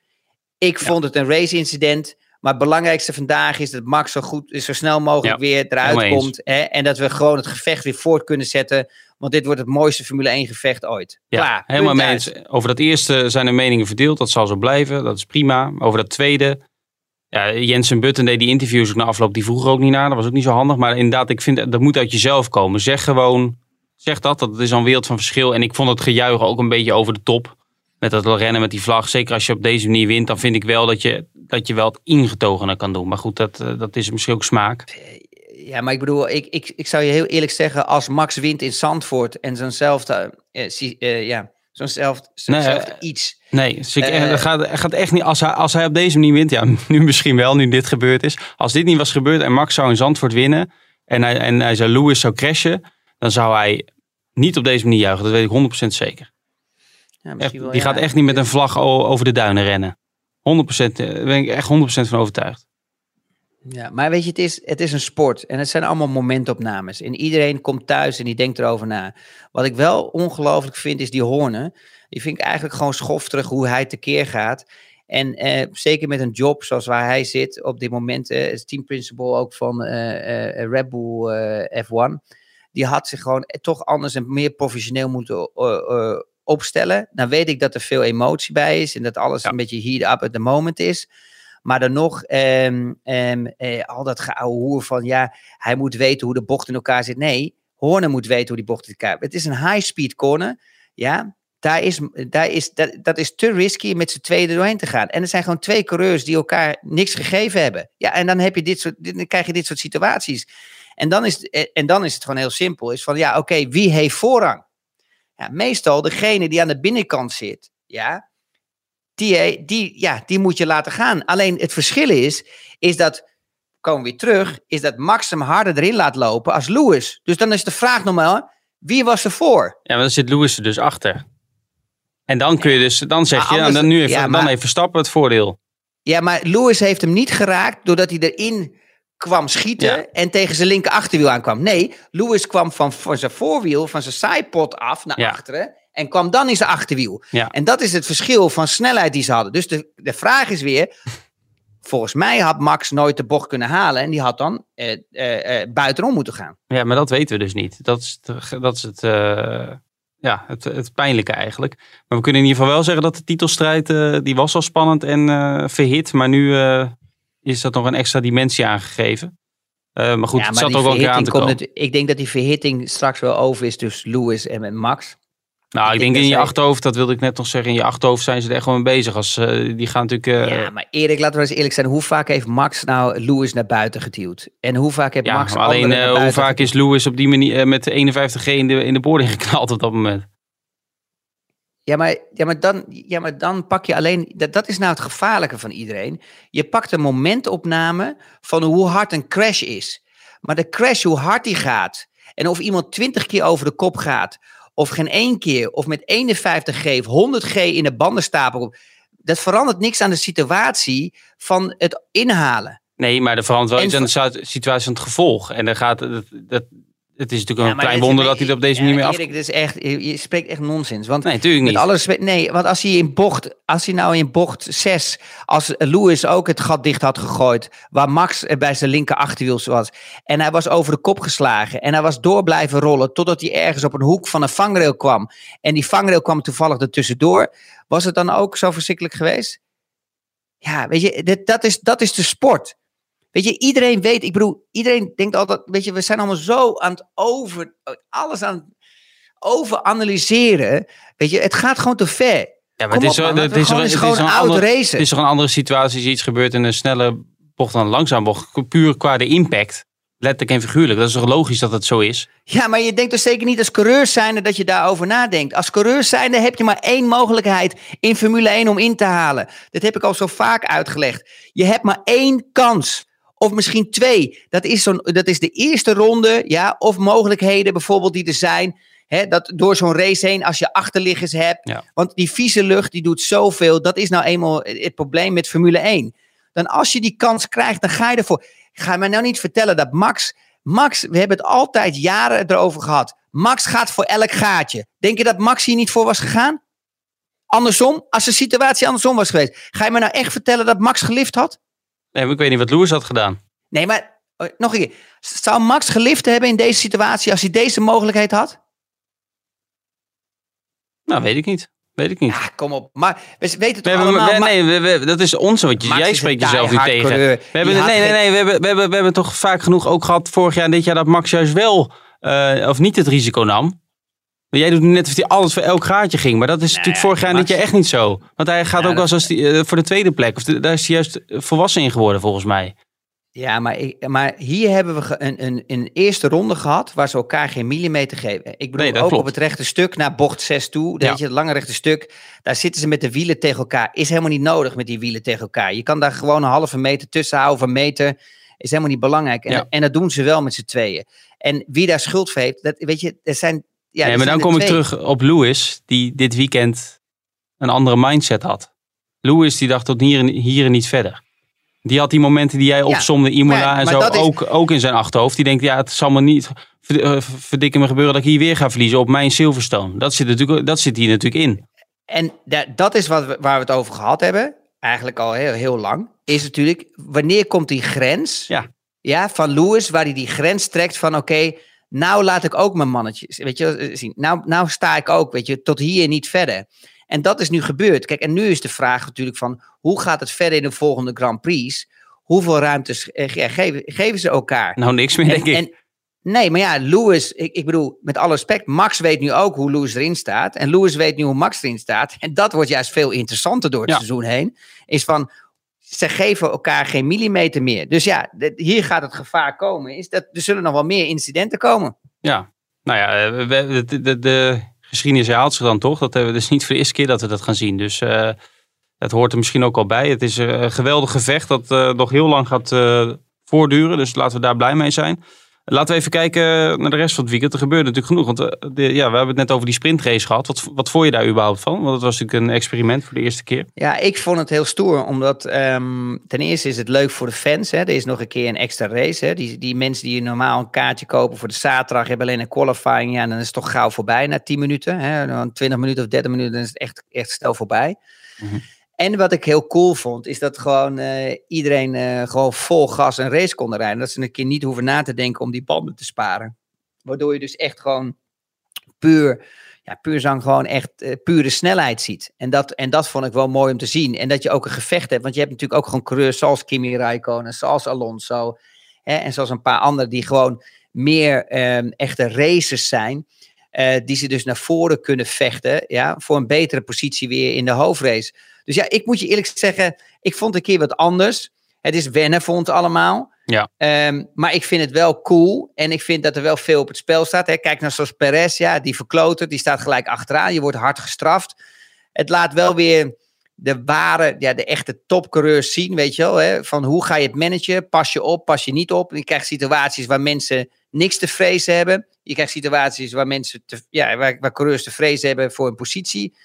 Ik vond het een race-incident. Maar het belangrijkste vandaag is dat Max zo goed is, zo snel mogelijk Ja, weer eruit komt. Hè, en dat we gewoon het gevecht weer voort kunnen zetten. Want dit wordt het mooiste Formule 1 gevecht ooit. Ja, Klaar. helemaal mee eens. Over dat eerste zijn de meningen verdeeld. Dat zal zo blijven. Dat is prima. Over dat tweede. Ja, Jensen Button deed die interviews ook na afloop. Die vroeg er ook niet naar. Dat was ook niet zo handig. Maar inderdaad, ik vind dat moet uit jezelf komen. Zeg gewoon. Zeg dat. Dat is een wereld van verschil. En ik vond het gejuichen ook een beetje over de top. Met dat rennen met die vlag. Zeker als je op deze manier wint. Dan vind ik wel dat je, dat je wel het ingetogener kan doen. Maar goed, dat, eh, dat is misschien ook smaak. Ja, maar ik bedoel, ik, ik, ik zou je heel eerlijk zeggen, als Max wint in Zandvoort en zo'nzelfde, eh, zie- eh, ja, zo'nzelfde, zo'nzelfde Nee, iets. Nee, dus ik, Eh, dat gaat, dat gaat echt niet. Als hij, als hij op deze manier wint, ja, nu misschien wel, nu dit gebeurd is. Als dit niet was gebeurd en Max zou in Zandvoort winnen en hij, en hij zou Lewis zou crashen, dan zou hij niet op deze manier juichen. Dat weet ik 100% zeker. Ja, Echt, misschien wel, die ja. gaat echt niet met een vlag over de duinen rennen. 100%, eh, daar ben ik echt 100% van overtuigd. Ja, maar weet je, het is, het is een sport en het zijn allemaal momentopnames. En iedereen komt thuis en die denkt erover na. Wat ik wel ongelooflijk vind, is die Hornen. Die vind ik eigenlijk gewoon schofterig hoe hij tekeer gaat. En eh, zeker met een job zoals waar hij zit op dit moment, eh, is team principal ook van eh, eh, Red Bull eh, F1. Die had zich gewoon toch anders en meer professioneel moeten eh, opstellen. Dan weet ik dat er veel emotie bij is en dat alles Ja. een beetje heat up at the moment is. Maar dan nog, ehm, ehm, eh, al dat geouwe hoer van ja, hij moet weten hoe de bocht in elkaar zit. Nee, Horner moet weten hoe die bocht in elkaar Het is een high-speed corner. Ja, daar is, daar is, dat, dat is te risky met z'n tweeën doorheen te gaan. En er zijn gewoon twee coureurs die elkaar niks gegeven hebben. Ja, en dan, heb je dit soort, dan krijg je dit soort situaties. En dan is, en dan is het gewoon heel simpel. Is van ja, oké, wie heeft voorrang? Ja, meestal degene die aan de binnenkant zit. Ja, die, die, ja, die moet je laten gaan. Alleen het verschil is, is dat, komen we weer terug, is dat Max hem harder erin laat lopen als Lewis. Dus dan is de vraag normaal, wie was er voor? Ja, maar dan zit Lewis er dus achter. En dan kun je dus, dan zeg je, anders- dan, nu even, ja, dan heeft Verstappen het voordeel. Ja, maar Lewis heeft hem niet geraakt doordat hij erin kwam schieten Ja. en tegen zijn linker achterwiel aankwam. Nee, Lewis kwam van, van zijn voorwiel, van zijn sidepod af naar Ja. achteren en kwam dan in zijn achterwiel. Ja. En dat is het verschil van snelheid die ze hadden. Dus de, de vraag is weer, volgens mij had Max nooit de bocht kunnen halen en die had dan eh, eh, eh, buitenom moeten gaan. Ja, maar dat weten we dus niet. Dat is, het- dat is het, eh, ja, het, het pijnlijke eigenlijk. Maar we kunnen in ieder geval wel zeggen dat de titelstrijd, eh, die was al spannend en verhit. Maar nu is dat nog een extra dimensie aangegeven. Eh, maar goed, ja, het zat ook wel keer aan te komen. ik denk dat die verhitting straks wel over is tussen Lewis en Max. Nou, ik, denk, in je zij- achterhoofd, dat wilde ik net nog zeggen, in je achterhoofd zijn ze er echt gewoon mee bezig. Als, eh, die gaan natuurlijk... eh, Ja, maar Erik, laten we eens eerlijk zijn. Hoe vaak heeft Max nou Lewis naar buiten geduwd? En hoe vaak heeft ja, Max alleen naar hoe buiten vaak is Lewis op die manier met de 51G in de, in de boarding geknald op dat moment? Ja, maar, ja, maar, dan, ja, maar dan pak je alleen. Dat, dat is nou het gevaarlijke van iedereen. Je pakt een momentopname van hoe hard een crash is. Maar de crash, hoe hard die gaat. En of iemand 20 keer over de kop gaat. Of geen één keer. Of met 51G of 100G in de bandenstapel. Dat verandert niks aan de situatie van het inhalen. Nee, maar er verandert wel En iets aan de situatie van het gevolg. En dan gaat het, dat, het is natuurlijk Ja, een klein wonder dat hij er op deze manier mee af... Erik, dit is echt, je, spreekt echt nonsens. Want Nee, natuurlijk niet. Met alle respect, nee, want als hij in bocht, als hij nou in bocht 6, als Lewis ook het gat dicht had gegooid, waar Max bij zijn linker achterwiel was, en hij was over de kop geslagen, en hij was door blijven rollen totdat hij ergens op een hoek van een vangrail kwam, en die vangrail kwam toevallig er tussendoor, was het dan ook zo verschrikkelijk geweest? Ja, weet je, dit, dat, is, dat is de sport. Weet je, iedereen weet, ik bedoel, iedereen denkt altijd, weet je, we zijn allemaal zo aan het over, alles aan het overanalyseren. Weet je, het gaat gewoon te ver. Ja, maar Kom het is, op, zo- man, het is, gewoon een. Het is toch een andere situatie als iets gebeurt in een snelle bocht dan een langzaam bocht. Puur qua de impact. Letterlijk en figuurlijk. Dat is toch logisch dat het zo is? Ja, maar je denkt dus zeker niet als coureur zijnde dat je daarover nadenkt. Als coureur zijnde heb je maar één mogelijkheid in Formule 1 om in te halen. Dat heb ik al zo vaak uitgelegd. Je hebt maar één kans. Of misschien twee. Dat is, zo'n, dat is de eerste ronde. Ja, of mogelijkheden bijvoorbeeld die er zijn. Hè, dat door zo'n race heen, als je achterliggers hebt. Ja. Want die vieze lucht, die doet zoveel. Dat is nou eenmaal het probleem met Formule 1. Dan als je die kans krijgt, dan ga je ervoor. Ga mij nou niet vertellen dat Max... Max, we hebben het altijd jaren erover gehad. Max gaat voor elk gaatje. Denk je dat Max hier niet voor was gegaan? Andersom, als de situatie andersom was geweest. Ga je me nou echt vertellen dat Max gelift had? Nee, maar ik weet niet wat Lewis had gedaan. Nee, maar eh, nog een keer. Zou Max gelift hebben in deze situatie als hij deze mogelijkheid had? Nou, weet ik niet. Weet ik niet. Ja, kom op. Maar we weten We toch allemaal... we- nee, we- we- dat is onzin. Want Max jij spreekt jezelf nu diehard tegen. coureur. We hebben, nee, nee, nee. We hebben, we, hebben, we hebben toch vaak genoeg ook gehad vorig jaar en dit jaar dat Max juist wel eh, of niet het risico nam. Maar jij doet net of hij alles voor elk gaatje ging. Maar dat is natuurlijk ja, vorig jaar dit jaar echt niet zo. Want hij gaat Ja, ook wel als die, eh, voor de tweede plek. Of de- daar is hij juist volwassen in geworden volgens mij. Ja, maar, ik, maar hier hebben we een, een, een eerste ronde gehad waar ze elkaar geen millimeter geven. Ik bedoel, Nee, ook klopt. op het rechte stuk naar bocht 6 toe, Ja. weet je, het lange rechte stuk, daar zitten ze met de wielen tegen elkaar. Is helemaal niet nodig met die wielen tegen elkaar. Je kan daar gewoon een halve meter tussen houden of een meter. Is helemaal niet belangrijk. En, Ja. en dat doen ze wel met z'n tweeën. En wie daar schuld voor heeft, dat, weet je, er zijn... Ja, nee, maar dan kom ik terug op Lewis, die dit weekend een andere mindset had. Lewis die dacht tot hier en, hier en niet verder. Die had die momenten die jij opzomde, Imola maar- en zo, is- ook, ook in zijn achterhoofd. Die denkt, ja, het zal me niet eh, verdikken me gebeuren dat ik hier weer ga verliezen op mijn Silverstone. Dat zit, natuurlijk, dat zit hier natuurlijk in. En da- dat is wat we, waar we het over gehad hebben, eigenlijk al heel, heel lang, is natuurlijk, wanneer komt die grens Ja. ja, van Lewis, waar hij die grens trekt van, oké, nou laat ik ook mijn mannetjes, weet je, wel, zien. Nou, nou sta ik ook, weet je, tot hier niet verder. En dat is nu gebeurd. Kijk, en nu is de vraag natuurlijk van, hoe gaat het verder in de volgende Grand Prix? Hoeveel ruimtes eh, ge- geven, geven ze elkaar? Nou, niks meer, denk En- ik. en- nee, maar ja, Lewis, ik, ik bedoel, met alle respect, Max weet nu ook hoe Lewis erin staat. En Lewis weet nu hoe Max erin staat. En dat wordt juist veel interessanter door het Ja. seizoen heen. Is van, ze geven elkaar geen millimeter meer. Dus ja, hier gaat het gevaar komen. Is dat, er zullen nog wel meer incidenten komen. Ja, nou ja, eh, de, de, de geschiedenis herhaalt zich dan toch. Dat hebben we dus niet voor de eerste keer dat we dat gaan zien. Dus eh, het hoort er misschien ook al bij. Het is een geweldig gevecht dat eh, nog heel lang gaat eh, voortduren. Dus laten we daar blij mee zijn. Laten we even kijken naar de rest van het weekend. Er gebeurde natuurlijk genoeg. Want eh, de, ja, we hebben het net over die sprintrace gehad. Wat, wat vond je daar überhaupt van? Want het was natuurlijk een experiment voor de eerste keer. Ja, ik vond het heel stoer, omdat ehm, ten eerste is het leuk voor de fans. Hè. Er is nog een keer een extra race. Hè. Die, die mensen die normaal een kaartje kopen voor de zaterdag, hebben alleen een qualifying. Ja, dan is het toch gauw voorbij na 10 minuten. Hè. Dan 20 minuten of 30 minuten, dan is het echt, echt snel voorbij. Mhm. En wat ik heel cool vond, is dat gewoon eh, iedereen eh, gewoon vol gas een race kon rijden. Dat ze een keer niet hoeven na te denken om die banden te sparen. Waardoor je dus echt gewoon puur ja, puur zang gewoon echt eh, pure snelheid ziet. En dat, en dat vond ik wel mooi om te zien. En dat je ook een gevecht hebt. Want je hebt natuurlijk ook gewoon coureurs zoals Kimi Räikkönen, zoals Alonso. Hè, en zoals een paar anderen die gewoon meer ehm, echte racers zijn. die ze dus naar voren kunnen vechten. Ja, voor een betere positie weer in de hoofdrace. Dus ja, ik moet je eerlijk zeggen, ik vond het een keer wat anders. Het is wennen voor ons allemaal. Ja. Ehm, maar ik vind het wel cool. En ik vind dat er wel veel op het spel staat. Hè. Kijk naar zoals Perez, ja, die verklotert. Die staat gelijk achteraan. Je wordt hard gestraft. Het laat wel weer de ware, ja, de echte topcoureurs zien, weet je wel. Hè? Van hoe ga je het managen? Pas je op, pas je niet op? Je krijgt situaties waar mensen niks te vrezen hebben. Je krijgt situaties waar mensen, te, ja, waar, waar coureurs te vrezen hebben voor een positie.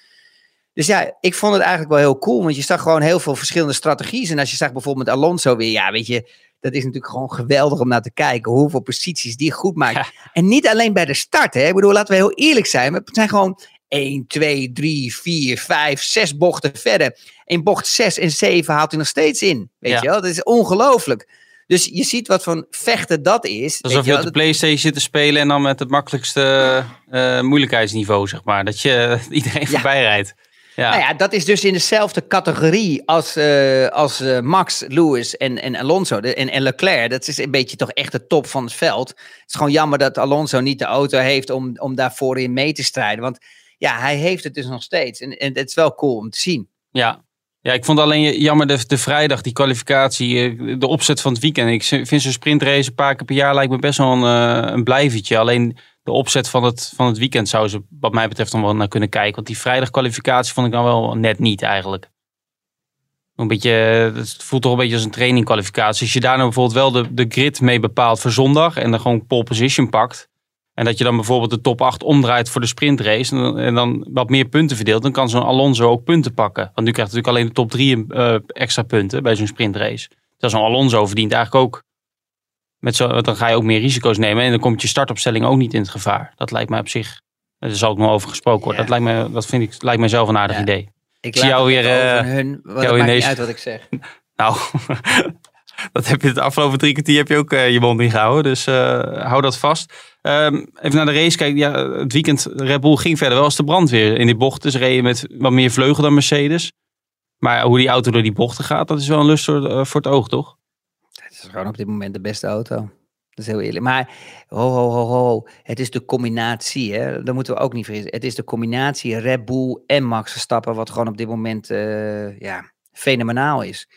Dus ja, ik vond het eigenlijk wel heel cool, want je zag gewoon heel veel verschillende strategieën. En als je zag bijvoorbeeld met Alonso weer, ja, weet je, dat is natuurlijk gewoon geweldig om naar te kijken. Hoeveel posities die goed maakt. En niet alleen bij de start, hè. Ik bedoel, laten we heel eerlijk zijn. Het zijn gewoon 1, 2, 3, 4, 5, 6 bochten verder. In bocht 6 en 7 haalt hij nog steeds in. Weet Ja. je wel? Dat is ongelooflijk. Dus je ziet wat voor vechten dat is. Alsof je je op de Playstation zit te spelen en dan met het makkelijkste eh, moeilijkheidsniveau, zeg maar. Dat je iedereen Ja. voorbij rijdt. Ja. Nou ja, dat is dus in dezelfde categorie als, eh, als eh, Max, Lewis en, en Alonso de, en, en Leclerc. Dat is een beetje toch echt de top van het veld. Het is gewoon jammer dat Alonso niet de auto heeft om, om daarvoor in mee te strijden. Want ja, hij heeft het dus nog steeds. En, en het is wel cool om te zien. Ja. Ja, ik vond alleen jammer de, de vrijdag, die kwalificatie, eh, de opzet van het weekend. Ik vind zo'n sprintrace een paar keer per jaar lijkt me best wel een, eh, een blijvertje. Alleen de opzet van het, van het weekend zou ze wat mij betreft dan wel naar kunnen kijken. Want die vrijdag kwalificatie vond ik dan wel net niet eigenlijk. Een beetje, het voelt toch een beetje als een trainingkwalificatie. Als je daar nou bijvoorbeeld wel de, de grid mee bepaalt voor zondag en dan gewoon pole position pakt. En dat je dan bijvoorbeeld de top 8 omdraait voor de sprintrace. En dan, en dan wat meer punten verdeelt. Dan kan zo'n Alonso ook punten pakken. Want nu krijgt natuurlijk alleen de top 3 eh, extra punten bij zo'n sprintrace. Terwijl zo'n Alonso verdient eigenlijk ook. Met zo, dan ga je ook meer risico's nemen. En dan komt je startopstelling ook niet in het gevaar. Dat lijkt mij op zich. Er zal ook nog over gesproken worden. Ja. Dat, lijkt me, dat vind ik, lijkt mij zelf een aardig Ja. idee. Ik zie jou weer, eh, hun. Wat, jou maakt niet uit wat ik zeg. Nou, dat heb je het afgelopen drie kwartier heb je ook eh, je mond niet gehouden. Dus eh, hou dat vast. Ehm, even naar de race kijken. Ja, het weekend Red Bull ging verder wel als de brandweer. In die bochten ze reden met wat meer vleugel dan Mercedes. Maar hoe die auto door die bochten gaat, dat is wel een lust voor, eh, voor het oog, toch? Het is gewoon op dit moment de beste auto. Dat is heel eerlijk. Maar ho, ho, ho, ho. Het is de combinatie, hè. Dat moeten we ook niet vergeten. Het is de combinatie Red Bull en Max Verstappen, wat gewoon op dit moment ja, fenomenaal is.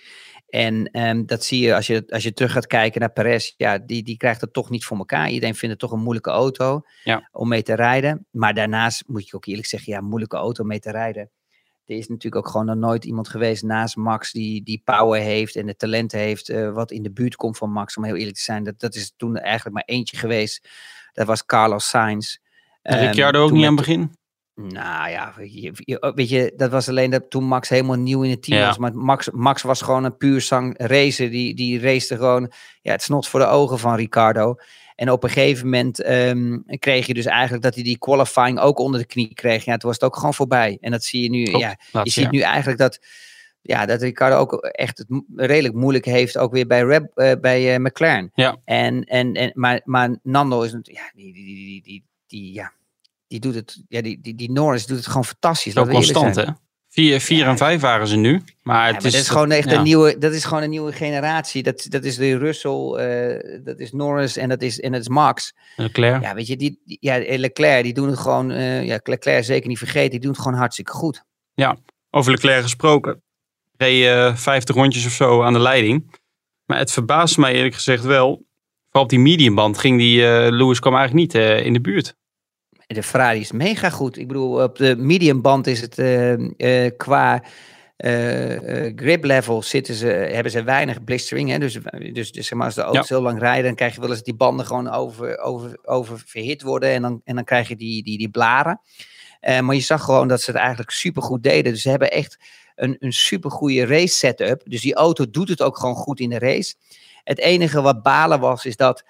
En ehm, dat zie je als, je als je terug gaat kijken naar Perez. Ja, die, die krijgt het toch niet voor elkaar. Iedereen vindt het toch een moeilijke auto Ja. om mee te rijden. Maar daarnaast moet je ook eerlijk zeggen, ja, moeilijke auto om mee te rijden. Er is natuurlijk ook gewoon nog nooit iemand geweest naast Max die, die power heeft en het talent heeft eh, wat in de buurt komt van Max. Om heel eerlijk te zijn, dat, dat is toen eigenlijk maar eentje geweest. Dat was Carlos Sainz. En Ehm, Ricciardo ook toen niet aan het begin? Nou ja, weet je, je- weet je, dat was alleen dat toen Max helemaal nieuw in het team Ja. was. Maar Max, Max was gewoon een puur zang racer. Die, die racete gewoon ja, het snot voor de ogen van Ricardo. En op een gegeven moment ehm, kreeg je dus eigenlijk dat hij die qualifying ook onder de knie kreeg. Ja, toen was het ook gewoon voorbij. En dat zie je nu. Klopt, ja, je ziet jaar. nu eigenlijk dat, ja, dat Ricardo ook echt het redelijk moeilijk heeft. Ook weer bij, Reb, eh, bij eh, McLaren. Ja. En, en, en, maar, maar Nando is natuurlijk, ja, die, die, die, die, die, ja, die doet het, ja, die, die, die Norris doet het gewoon fantastisch. Zo constant, hè? Vier, vier Ja. en vijf waren ze nu. Maar Ja, het maar is, dat is gewoon echt ja. een nieuwe, dat is gewoon een nieuwe generatie. Dat, dat is de Russell, eh, dat is Norris en dat is, en dat is Max. Leclerc. Ja, weet je, die, die- ja, Leclerc, die doen het gewoon, eh, ja, Leclerc zeker niet vergeten, die doen het gewoon hartstikke goed. Over Leclerc gesproken. Reed eh 50 rondjes of zo aan de leiding. Maar het verbaast mij eerlijk gezegd wel. Vooral op die mediumband ging die eh, Lewis kwam eigenlijk niet eh, in de buurt. De Ferrari is mega goed. Ik bedoel, op de mediumband is het eh, eh, qua eh, grip level zitten ze, hebben ze weinig blistering. Hè? Dus, dus, dus zeg maar, als de auto's heel lang rijden, dan krijg je wel eens die banden gewoon over, over, over verhit worden. En dan, en dan krijg je die, die, die blaren. Maar je zag gewoon dat ze het eigenlijk super goed deden. Dus ze hebben echt een, een super goede race setup. Dus die auto doet het ook gewoon goed in de race. Het enige wat balen was, is dat,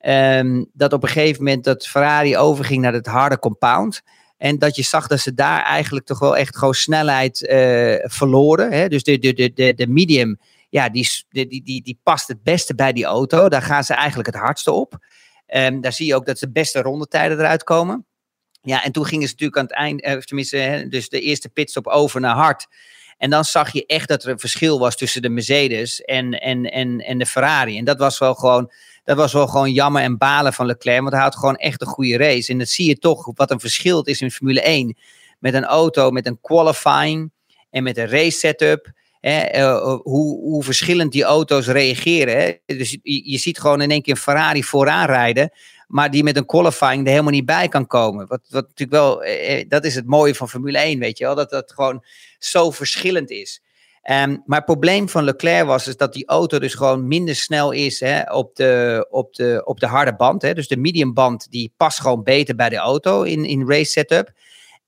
ehm, dat op een gegeven moment dat Ferrari overging naar het harde compound. En dat je zag dat ze daar eigenlijk toch wel echt gewoon snelheid eh, verloren. Hè? Dus de, de, de, de, de medium, ja, die, die, die, die, past het beste bij die auto. Daar gaan ze eigenlijk het hardste op. Ehm, daar zie je ook dat de beste rondetijden eruit komen. Ja, en toen gingen ze natuurlijk aan het eind, eh, of tenminste, dus de eerste pitstop over naar hard. En dan zag je echt dat er een verschil was tussen de Mercedes en, en, en, en de Ferrari. En dat was wel gewoon, dat was wel gewoon jammer en balen van Leclerc. Want hij had gewoon echt een goede race. En dat zie je toch wat een verschil is in Formule 1. Met een auto, met een qualifying en met een race setup. Hè, uh, hoe, hoe verschillend die auto's reageren. Hè? Dus je, je ziet gewoon in één keer een Ferrari vooraan rijden maar die met een qualifying er helemaal niet bij kan komen. Wat, wat natuurlijk wel, eh, dat is het mooie van Formule 1, weet je wel, dat dat gewoon zo verschillend is. Um, maar het probleem van Leclerc was is dat die auto dus gewoon minder snel is hè, op, de, op, de, op de harde band. Hè. Dus de medium band die past gewoon beter bij de auto in, in race setup.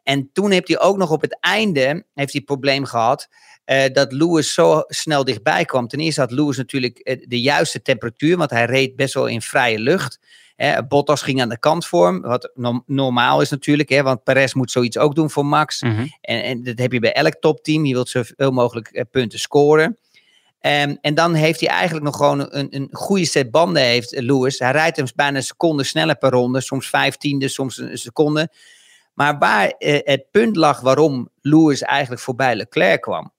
En toen heeft hij ook nog op het einde heeft hij probleem gehad uh, dat Lewis zo snel dichtbij kwam. Ten eerste had Lewis natuurlijk eh, de juiste temperatuur, want hij reed best wel in vrije lucht. Hè, Bottas ging aan de kant voor hem, wat normaal is natuurlijk, hè, want Perez moet zoiets ook doen voor Max. Mhm. en, en dat heb je bij elk topteam. Je wilt zoveel mogelijk uh, punten scoren. Um, en dan heeft hij eigenlijk nog gewoon een, een goede set banden, heeft Lewis. Hij rijdt hem bijna een seconde sneller per ronde, soms vijftiende, soms een seconde. Maar waar uh, het punt lag waarom Lewis eigenlijk voorbij Leclerc kwam,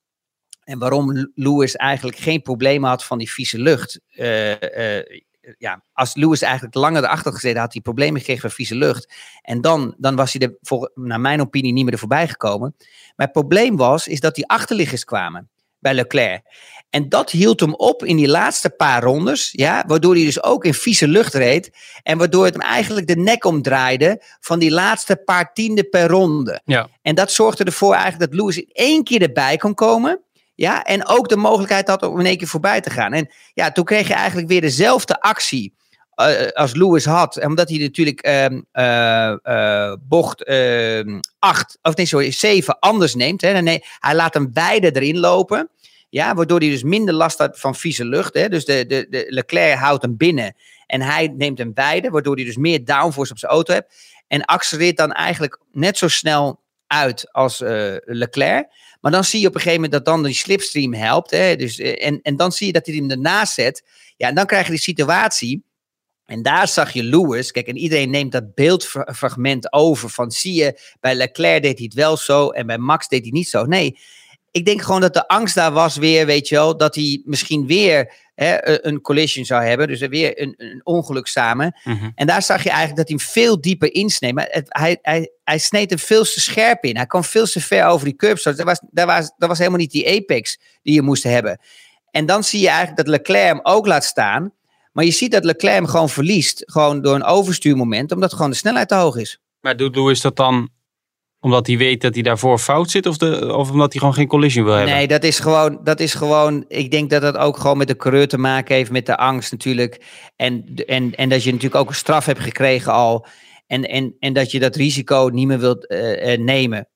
en waarom Lewis eigenlijk geen problemen had van die vieze lucht. Uh, uh, ja, als Lewis eigenlijk langer erachter gezeten had, hij problemen gekregen van vieze lucht. En dan, dan was hij er, voor, naar mijn opinie, niet meer er voorbij gekomen. Maar het probleem was, is dat die achterliggers kwamen bij Leclerc. En dat hield hem op in die laatste paar rondes, ja, waardoor hij dus ook in vieze lucht reed. En waardoor het hem eigenlijk de nek omdraaide van die laatste paar tienden per ronde. Ja. En dat zorgde ervoor eigenlijk dat Lewis in één keer erbij kon komen. Ja, en ook de mogelijkheid had om in één keer voorbij te gaan. En ja, toen kreeg je eigenlijk weer dezelfde actie uh, als Lewis had. Omdat hij natuurlijk uh, uh, bocht 8, of nee, sorry, 7 anders neemt. Hè. Nee, hij laat hem beide erin lopen. Ja, waardoor hij dus minder last had van vieze lucht. Hè. Dus de, de, de Leclerc houdt hem binnen. En hij neemt hem beide, waardoor hij dus meer downforce op zijn auto heeft. En accelereert dan eigenlijk net zo snel uit als Leclerc. Maar dan zie je op een gegeven moment dat dan die slipstream helpt. Hè? Dus, en, en dan zie je dat hij hem ernaast zet. Ja, en dan krijg je die situatie. En daar zag je Lewis. Kijk, en iedereen neemt dat beeldfragment over. Van zie je, bij Leclerc deed hij het wel zo. En bij Max deed hij niet zo. Nee, ik denk gewoon dat de angst daar was weer, weet je wel. Dat hij misschien weer hè, een collision zou hebben. Dus weer een, een ongeluk samen. Mm -hmm. En daar zag je eigenlijk dat hij hem veel dieper insneemt. Maar het, hij, hij, hij sneed hem veel te scherp in. Hij kwam veel te ver over die curbs. Dat was, dat, was, dat was helemaal niet die apex die je moest hebben. En dan zie je eigenlijk dat Leclerc hem ook laat staan. Maar je ziet dat Leclerc hem gewoon verliest. Gewoon door een overstuurmoment. Omdat gewoon de snelheid te hoog is. Maar doet Lewis dat dan omdat hij weet dat hij daarvoor fout zit? Of, de, of omdat hij gewoon geen collision wil hebben? Nee, dat is, gewoon, dat is gewoon. Ik denk dat dat ook gewoon met de coureur te maken heeft. Met de angst natuurlijk. En, en, en dat je natuurlijk ook een straf hebt gekregen al. En, en, en dat je dat risico niet meer wilt uh, uh, nemen.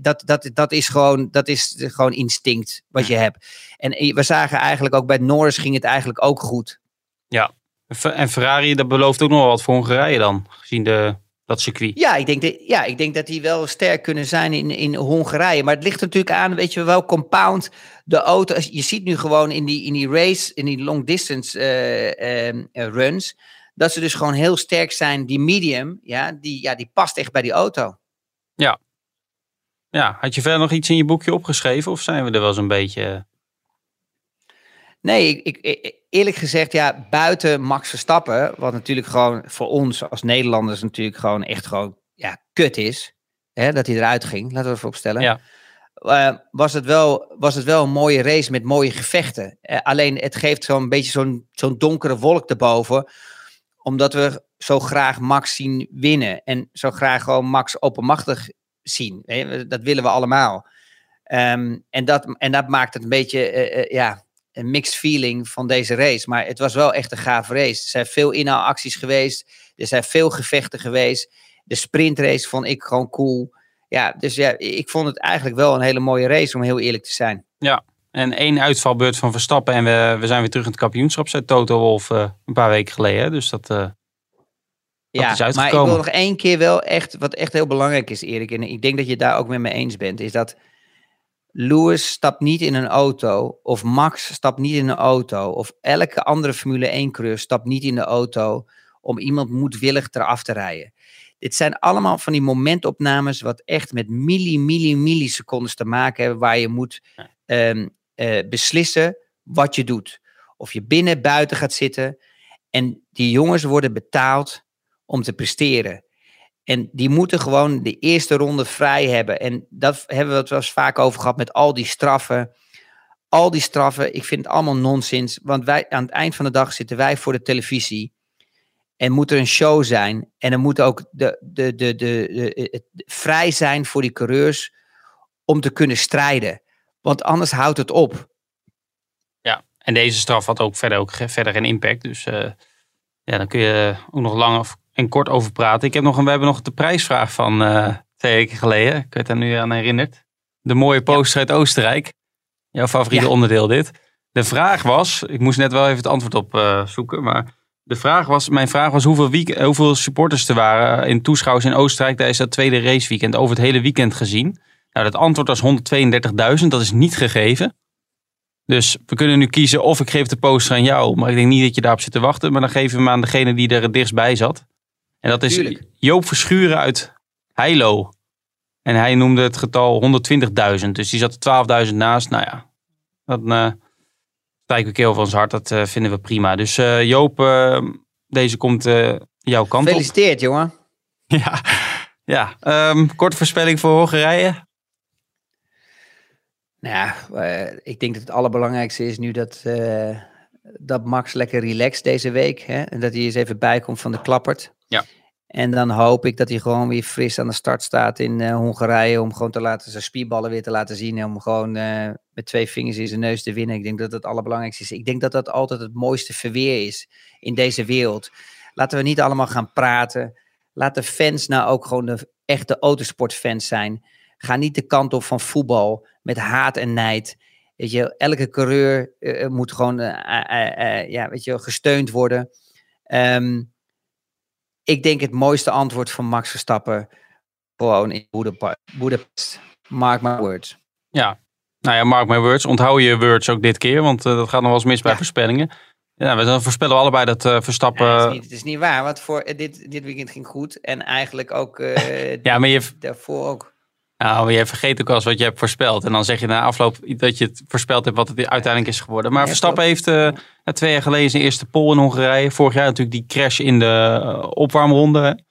Dat, dat, dat, is gewoon, dat is gewoon instinct wat je hebt. En we zagen eigenlijk ook bij Norris ging het eigenlijk ook goed. Ja, en Ferrari, dat belooft ook nog wat voor Hongarije dan, gezien de, dat circuit. Ja, ik denk dat, ja, ik denk dat die wel sterk kunnen zijn in, in Hongarije. Maar het ligt natuurlijk aan, weet je wel, compound de auto. Je ziet nu gewoon in die, in die race, in die long distance uh, uh, runs, dat ze dus gewoon heel sterk zijn. Die medium, ja, die, ja, die past echt bij die auto. Ja. Ja, had je verder nog iets in je boekje opgeschreven of zijn we er wel eens een beetje... Nee, ik, ik, eerlijk gezegd, ja, buiten Max Verstappen, wat natuurlijk gewoon voor ons als Nederlanders natuurlijk gewoon echt gewoon, ja, kut is, hè, dat hij eruit ging, laten we even opstellen. Ja. Uh, was, het wel, was het wel een mooie race met mooie gevechten. Uh, alleen het geeft zo'n beetje zo'n zo'n donkere wolk erboven, omdat we zo graag Max zien winnen en zo graag gewoon Max openmachtig zien. Hè? Dat willen we allemaal. Um, en, dat, en dat maakt het een beetje, uh, ja, een mixed feeling van deze race. Maar het was wel echt een gaaf race. Er zijn veel inhaalacties geweest. Er zijn veel gevechten geweest. De sprintrace vond ik gewoon cool. Ja, dus ja, ik vond het eigenlijk wel een hele mooie race, om heel eerlijk te zijn. Ja, en één uitvalbeurt van Verstappen en we, we zijn weer terug in het kampioenschap, zei Toto Wolf uh, een paar weken geleden. Dus dat, uh, ja, is uitgekomen. maar ik wil nog één keer wel echt, wat echt heel belangrijk is, Erik, en ik denk dat je het daar ook met me eens bent, is dat Lewis stapt niet in een auto, of Max stapt niet in een auto, of elke andere Formule 1-coureur stapt niet in de auto om iemand moedwillig eraf te rijden. Dit zijn allemaal van die momentopnames wat echt met milli, milli, millisecondes te maken hebben, waar je moet um, uh, beslissen wat je doet. Of je binnen, buiten gaat zitten. En die jongens worden betaald om te presteren. En die moeten gewoon de eerste ronde vrij hebben. En dat hebben we het wel eens vaak over gehad met al die straffen. Al die straffen, ik vind het allemaal nonsens. Want wij, aan het eind van de dag zitten wij voor de televisie. En moet er een show zijn. En er moet ook de, de, de, de, de, vrij zijn voor die coureurs om te kunnen strijden. Want anders houdt het op. Ja, en deze straf had ook verder, ook verder geen impact. Dus eh, ja, dan kun je ook nog lang of- en kort over praten. Ik heb nog een, we hebben nog de prijsvraag van eh, twee weken geleden. Ik werd daar nu aan herinnerd. De mooie poster uit Oostenrijk. Jouw favoriete Ja. onderdeel dit. De vraag was, ik moest net wel even het antwoord op eh, zoeken, maar de vraag was, mijn vraag was hoeveel, week, eh, hoeveel supporters er waren in toeschouwers in Oostenrijk tijdens dat tweede raceweekend over het hele weekend gezien. Nou, dat antwoord was 132.000, dat is niet gegeven. Dus we kunnen nu kiezen of ik geef de poster aan jou, maar ik denk niet dat je daarop zit te wachten. Maar dan geven we hem aan degene die er het dichtst bij zat. En dat is Tuurlijk. Joop Verschuren uit Heilo. En hij noemde het getal 120.000, dus die zat er 12.000 naast. Nou ja, dat eh strijken we keel van ons hart, dat eh, vinden we prima. Dus eh, Joop, deze komt jouw kant op. Gefeliciteerd, jongen. Ja, ja. Ehm, korte voorspelling voor Hongarije. Nou ja, ik denk dat het allerbelangrijkste is nu dat, dat Max lekker relaxt deze week. Hè? En dat hij eens even bijkomt van de klappert. Ja. En dan hoop ik dat hij gewoon weer fris aan de start staat in eh, Hongarije. Om gewoon te laten, zijn spierballen weer te laten zien. En om gewoon eh, met twee vingers in zijn neus te winnen. Ik denk dat dat het allerbelangrijkste is. Ik denk dat dat altijd het mooiste verweer is in deze wereld. Laten we niet allemaal gaan praten. Laat de fans nou ook gewoon de echte autosportfans zijn. Ga niet de kant op van voetbal met haat en nijd. Weet je, elke coureur eh, moet gewoon ja, weet je, gesteund worden. Ehm, ik denk het mooiste antwoord van Max Verstappen gewoon in Boedapest. Mark my words. Ja, nou ja, mark my words. Onthoud je words ook dit keer, want eh, dat gaat nog wel eens mis bij Ja. voorspellingen. Ja, we dan voorspellen we allebei dat eh, Verstappen... Het, is niet, het is niet waar, want voor, eh, dit, dit weekend ging goed. En eigenlijk ook ja, maar je, daarvoor ook. Nou, je vergeet ook wel eens wat je hebt voorspeld. En dan zeg je na afloop dat je het voorspeld hebt wat het uiteindelijk is geworden. Maar Verstappen heeft eh, twee jaar geleden zijn eerste pole in Hongarije. Vorig jaar natuurlijk die crash in de eh, opwarmronde.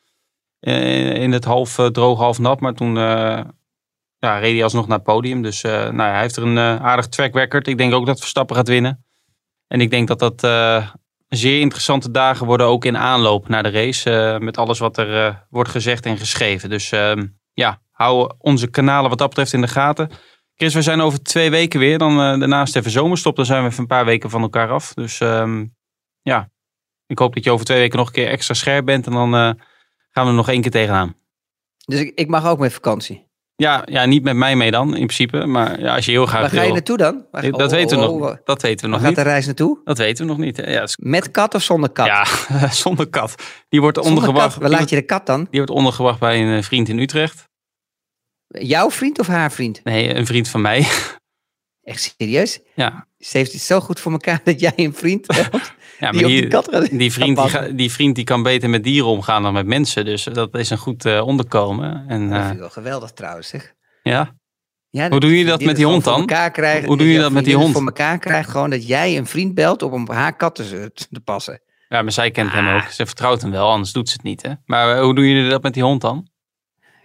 Eh, in het half droog, half nat. Maar toen ja, reed hij alsnog naar het podium. Dus nou, ja, hij heeft er een aardig track record. Ik denk ook dat Verstappen gaat winnen. En ik denk dat dat zeer interessante dagen worden ook in aanloop naar de race. met alles wat er wordt gezegd en geschreven. Dus ehm, ja, hou onze kanalen wat dat betreft in de gaten. Chris, we zijn over twee weken weer. Dan eh, daarnaast even zomerstop. Dan zijn we even een paar weken van elkaar af. Dus ehm, ja, ik hoop dat je over twee weken nog een keer extra scherp bent. En dan eh, gaan we er nog één keer tegenaan. Dus ik, ik mag ook met vakantie. Ja, ja, niet met mij mee dan, in principe. Maar ja, als je heel graag Waar ga je wil. naartoe dan? Waar, dat, weten we nog, dat weten we Waar nog gaat niet. de reis naartoe? Dat weten we nog niet. Ja, is- Met kat of zonder kat? ja zonder kat. Die wordt zonder ondergebracht. kat. Waar laat je de kat dan? die wordt ondergebracht bij een eh, vriend in Utrecht. Jouw vriend of haar vriend? Nee, een vriend van mij. Echt serieus? Ja, Ze heeft het zo goed voor elkaar dat jij een vriend hebt ja die maar die die, kat gaat. die, vriend, die, ga- die vriend die kan beter met dieren omgaan dan met mensen. Dus dat is een goed eh, onderkomen. En, Dat eh, vind ik wel geweldig trouwens. Zeg. ja. Ja, Hoe doe je dat met die hond dan? Hoe doe je dat met die hond? Voor elkaar krijgt gewoon dat jij een vriend belt om op haar kat te, te passen. ja, maar zij kent hem ook. Ze vertrouwt hem wel, anders doet ze het niet. Hè? Maar eh, hoe doen jullie dat met die hond dan?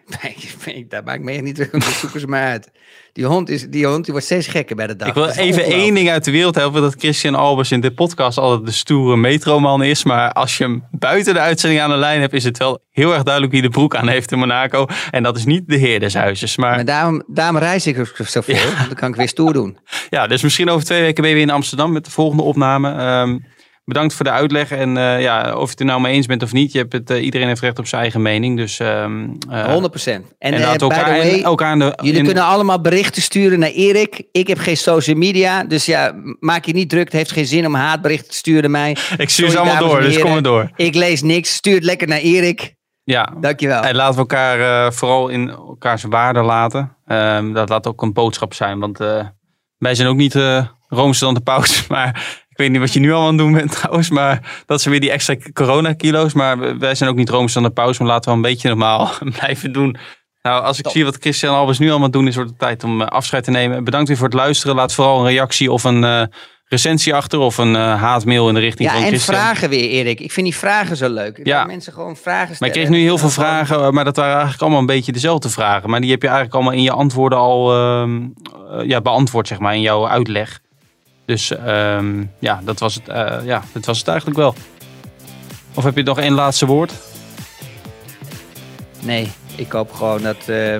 Nee, ik- daar maak ik me echt niet druk om. Dat zoeken ze maar uit. Die hond, is, die hond die wordt steeds gekker bij de dag. Ik wil Dat even één ding uit de wereld helpen. Dat Christian Albers in de podcast altijd de stoere metroman is. Maar als je hem buiten de uitzending aan de lijn hebt... is het wel heel erg duidelijk wie de broek aan heeft in Monaco. En dat is niet de heer des huizes. Maar Maar daarom, daarom reis ik ook zoveel. Want dan kan ik weer stoer doen. ja, dus misschien over twee weken ben je weer in Amsterdam met de volgende opname. Ehm, bedankt voor de uitleg. En eh, ja, of je het er nou mee eens bent of niet. Je hebt het, eh, iedereen heeft recht op zijn eigen mening. Dus, ehm, eh, 100 En, En laten by we the elkaar, way, elkaar aan de... jullie in- kunnen allemaal berichten sturen naar Erik. Ik heb geen social media. Dus ja, maak je niet druk. Het heeft geen zin om haatberichten te sturen naar mij. Ik stuur ze allemaal door, dus kom maar door. Ik lees niks. Stuur het lekker naar Erik. Ja, Dankjewel. En laten we elkaar vooral in elkaars waarde laten. Ehm, dat laat ook een boodschap zijn. Want wij zijn ook niet roomser dan de paus. Maar weet niet wat je nu al aan het doen bent trouwens. Maar dat zijn weer die extra corona-kilo's. Maar wij zijn ook niet roomser dan de paus. Maar laten we een beetje normaal blijven doen. Nou, als ik Top. zie wat Christian Albers nu allemaal doen, is het tijd om eh, afscheid te nemen. Bedankt weer voor het luisteren. Laat vooral een reactie of een eh, recensie achter of een eh, haatmail in de richting Ja, van en Christian. vragen weer, Erik. Ik vind die vragen zo leuk. Ja. Mensen gewoon vragen Maar stellen. ik kreeg nu heel veel En vragen, maar dat waren eigenlijk allemaal een beetje dezelfde vragen. Maar die heb je eigenlijk allemaal in je antwoorden al ehm, eh, ja, beantwoord, zeg maar, in jouw uitleg. Dus ehm, ja, dat was, het, eh, ja, dat was het eigenlijk wel. Of heb je nog één laatste woord? Nee, ik hoop gewoon dat... eh,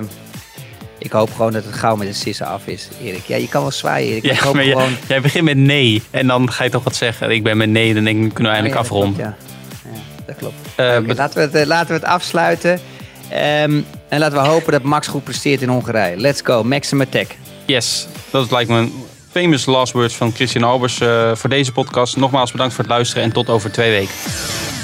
ik hoop gewoon dat het gauw met de sissen af is, Erik. Ja, je kan wel zwaaien, Erik. ik hoop maar gewoon... jij begint met nee en dan ga je toch wat zeggen. Ik ben met nee, dan denk ik, kunnen we eindelijk Oh ja, afronden. klopt, ja. ja, dat klopt. Eh, laten, we het, eh, laten we het afsluiten. Ehm, en laten we hopen dat Max goed presteert in Hongarije. Let's go, Maxim Attack. Yes, dat lijkt me een famous last words van Christian Albers eh, voor deze podcast. Nogmaals bedankt voor het luisteren en tot over twee weken.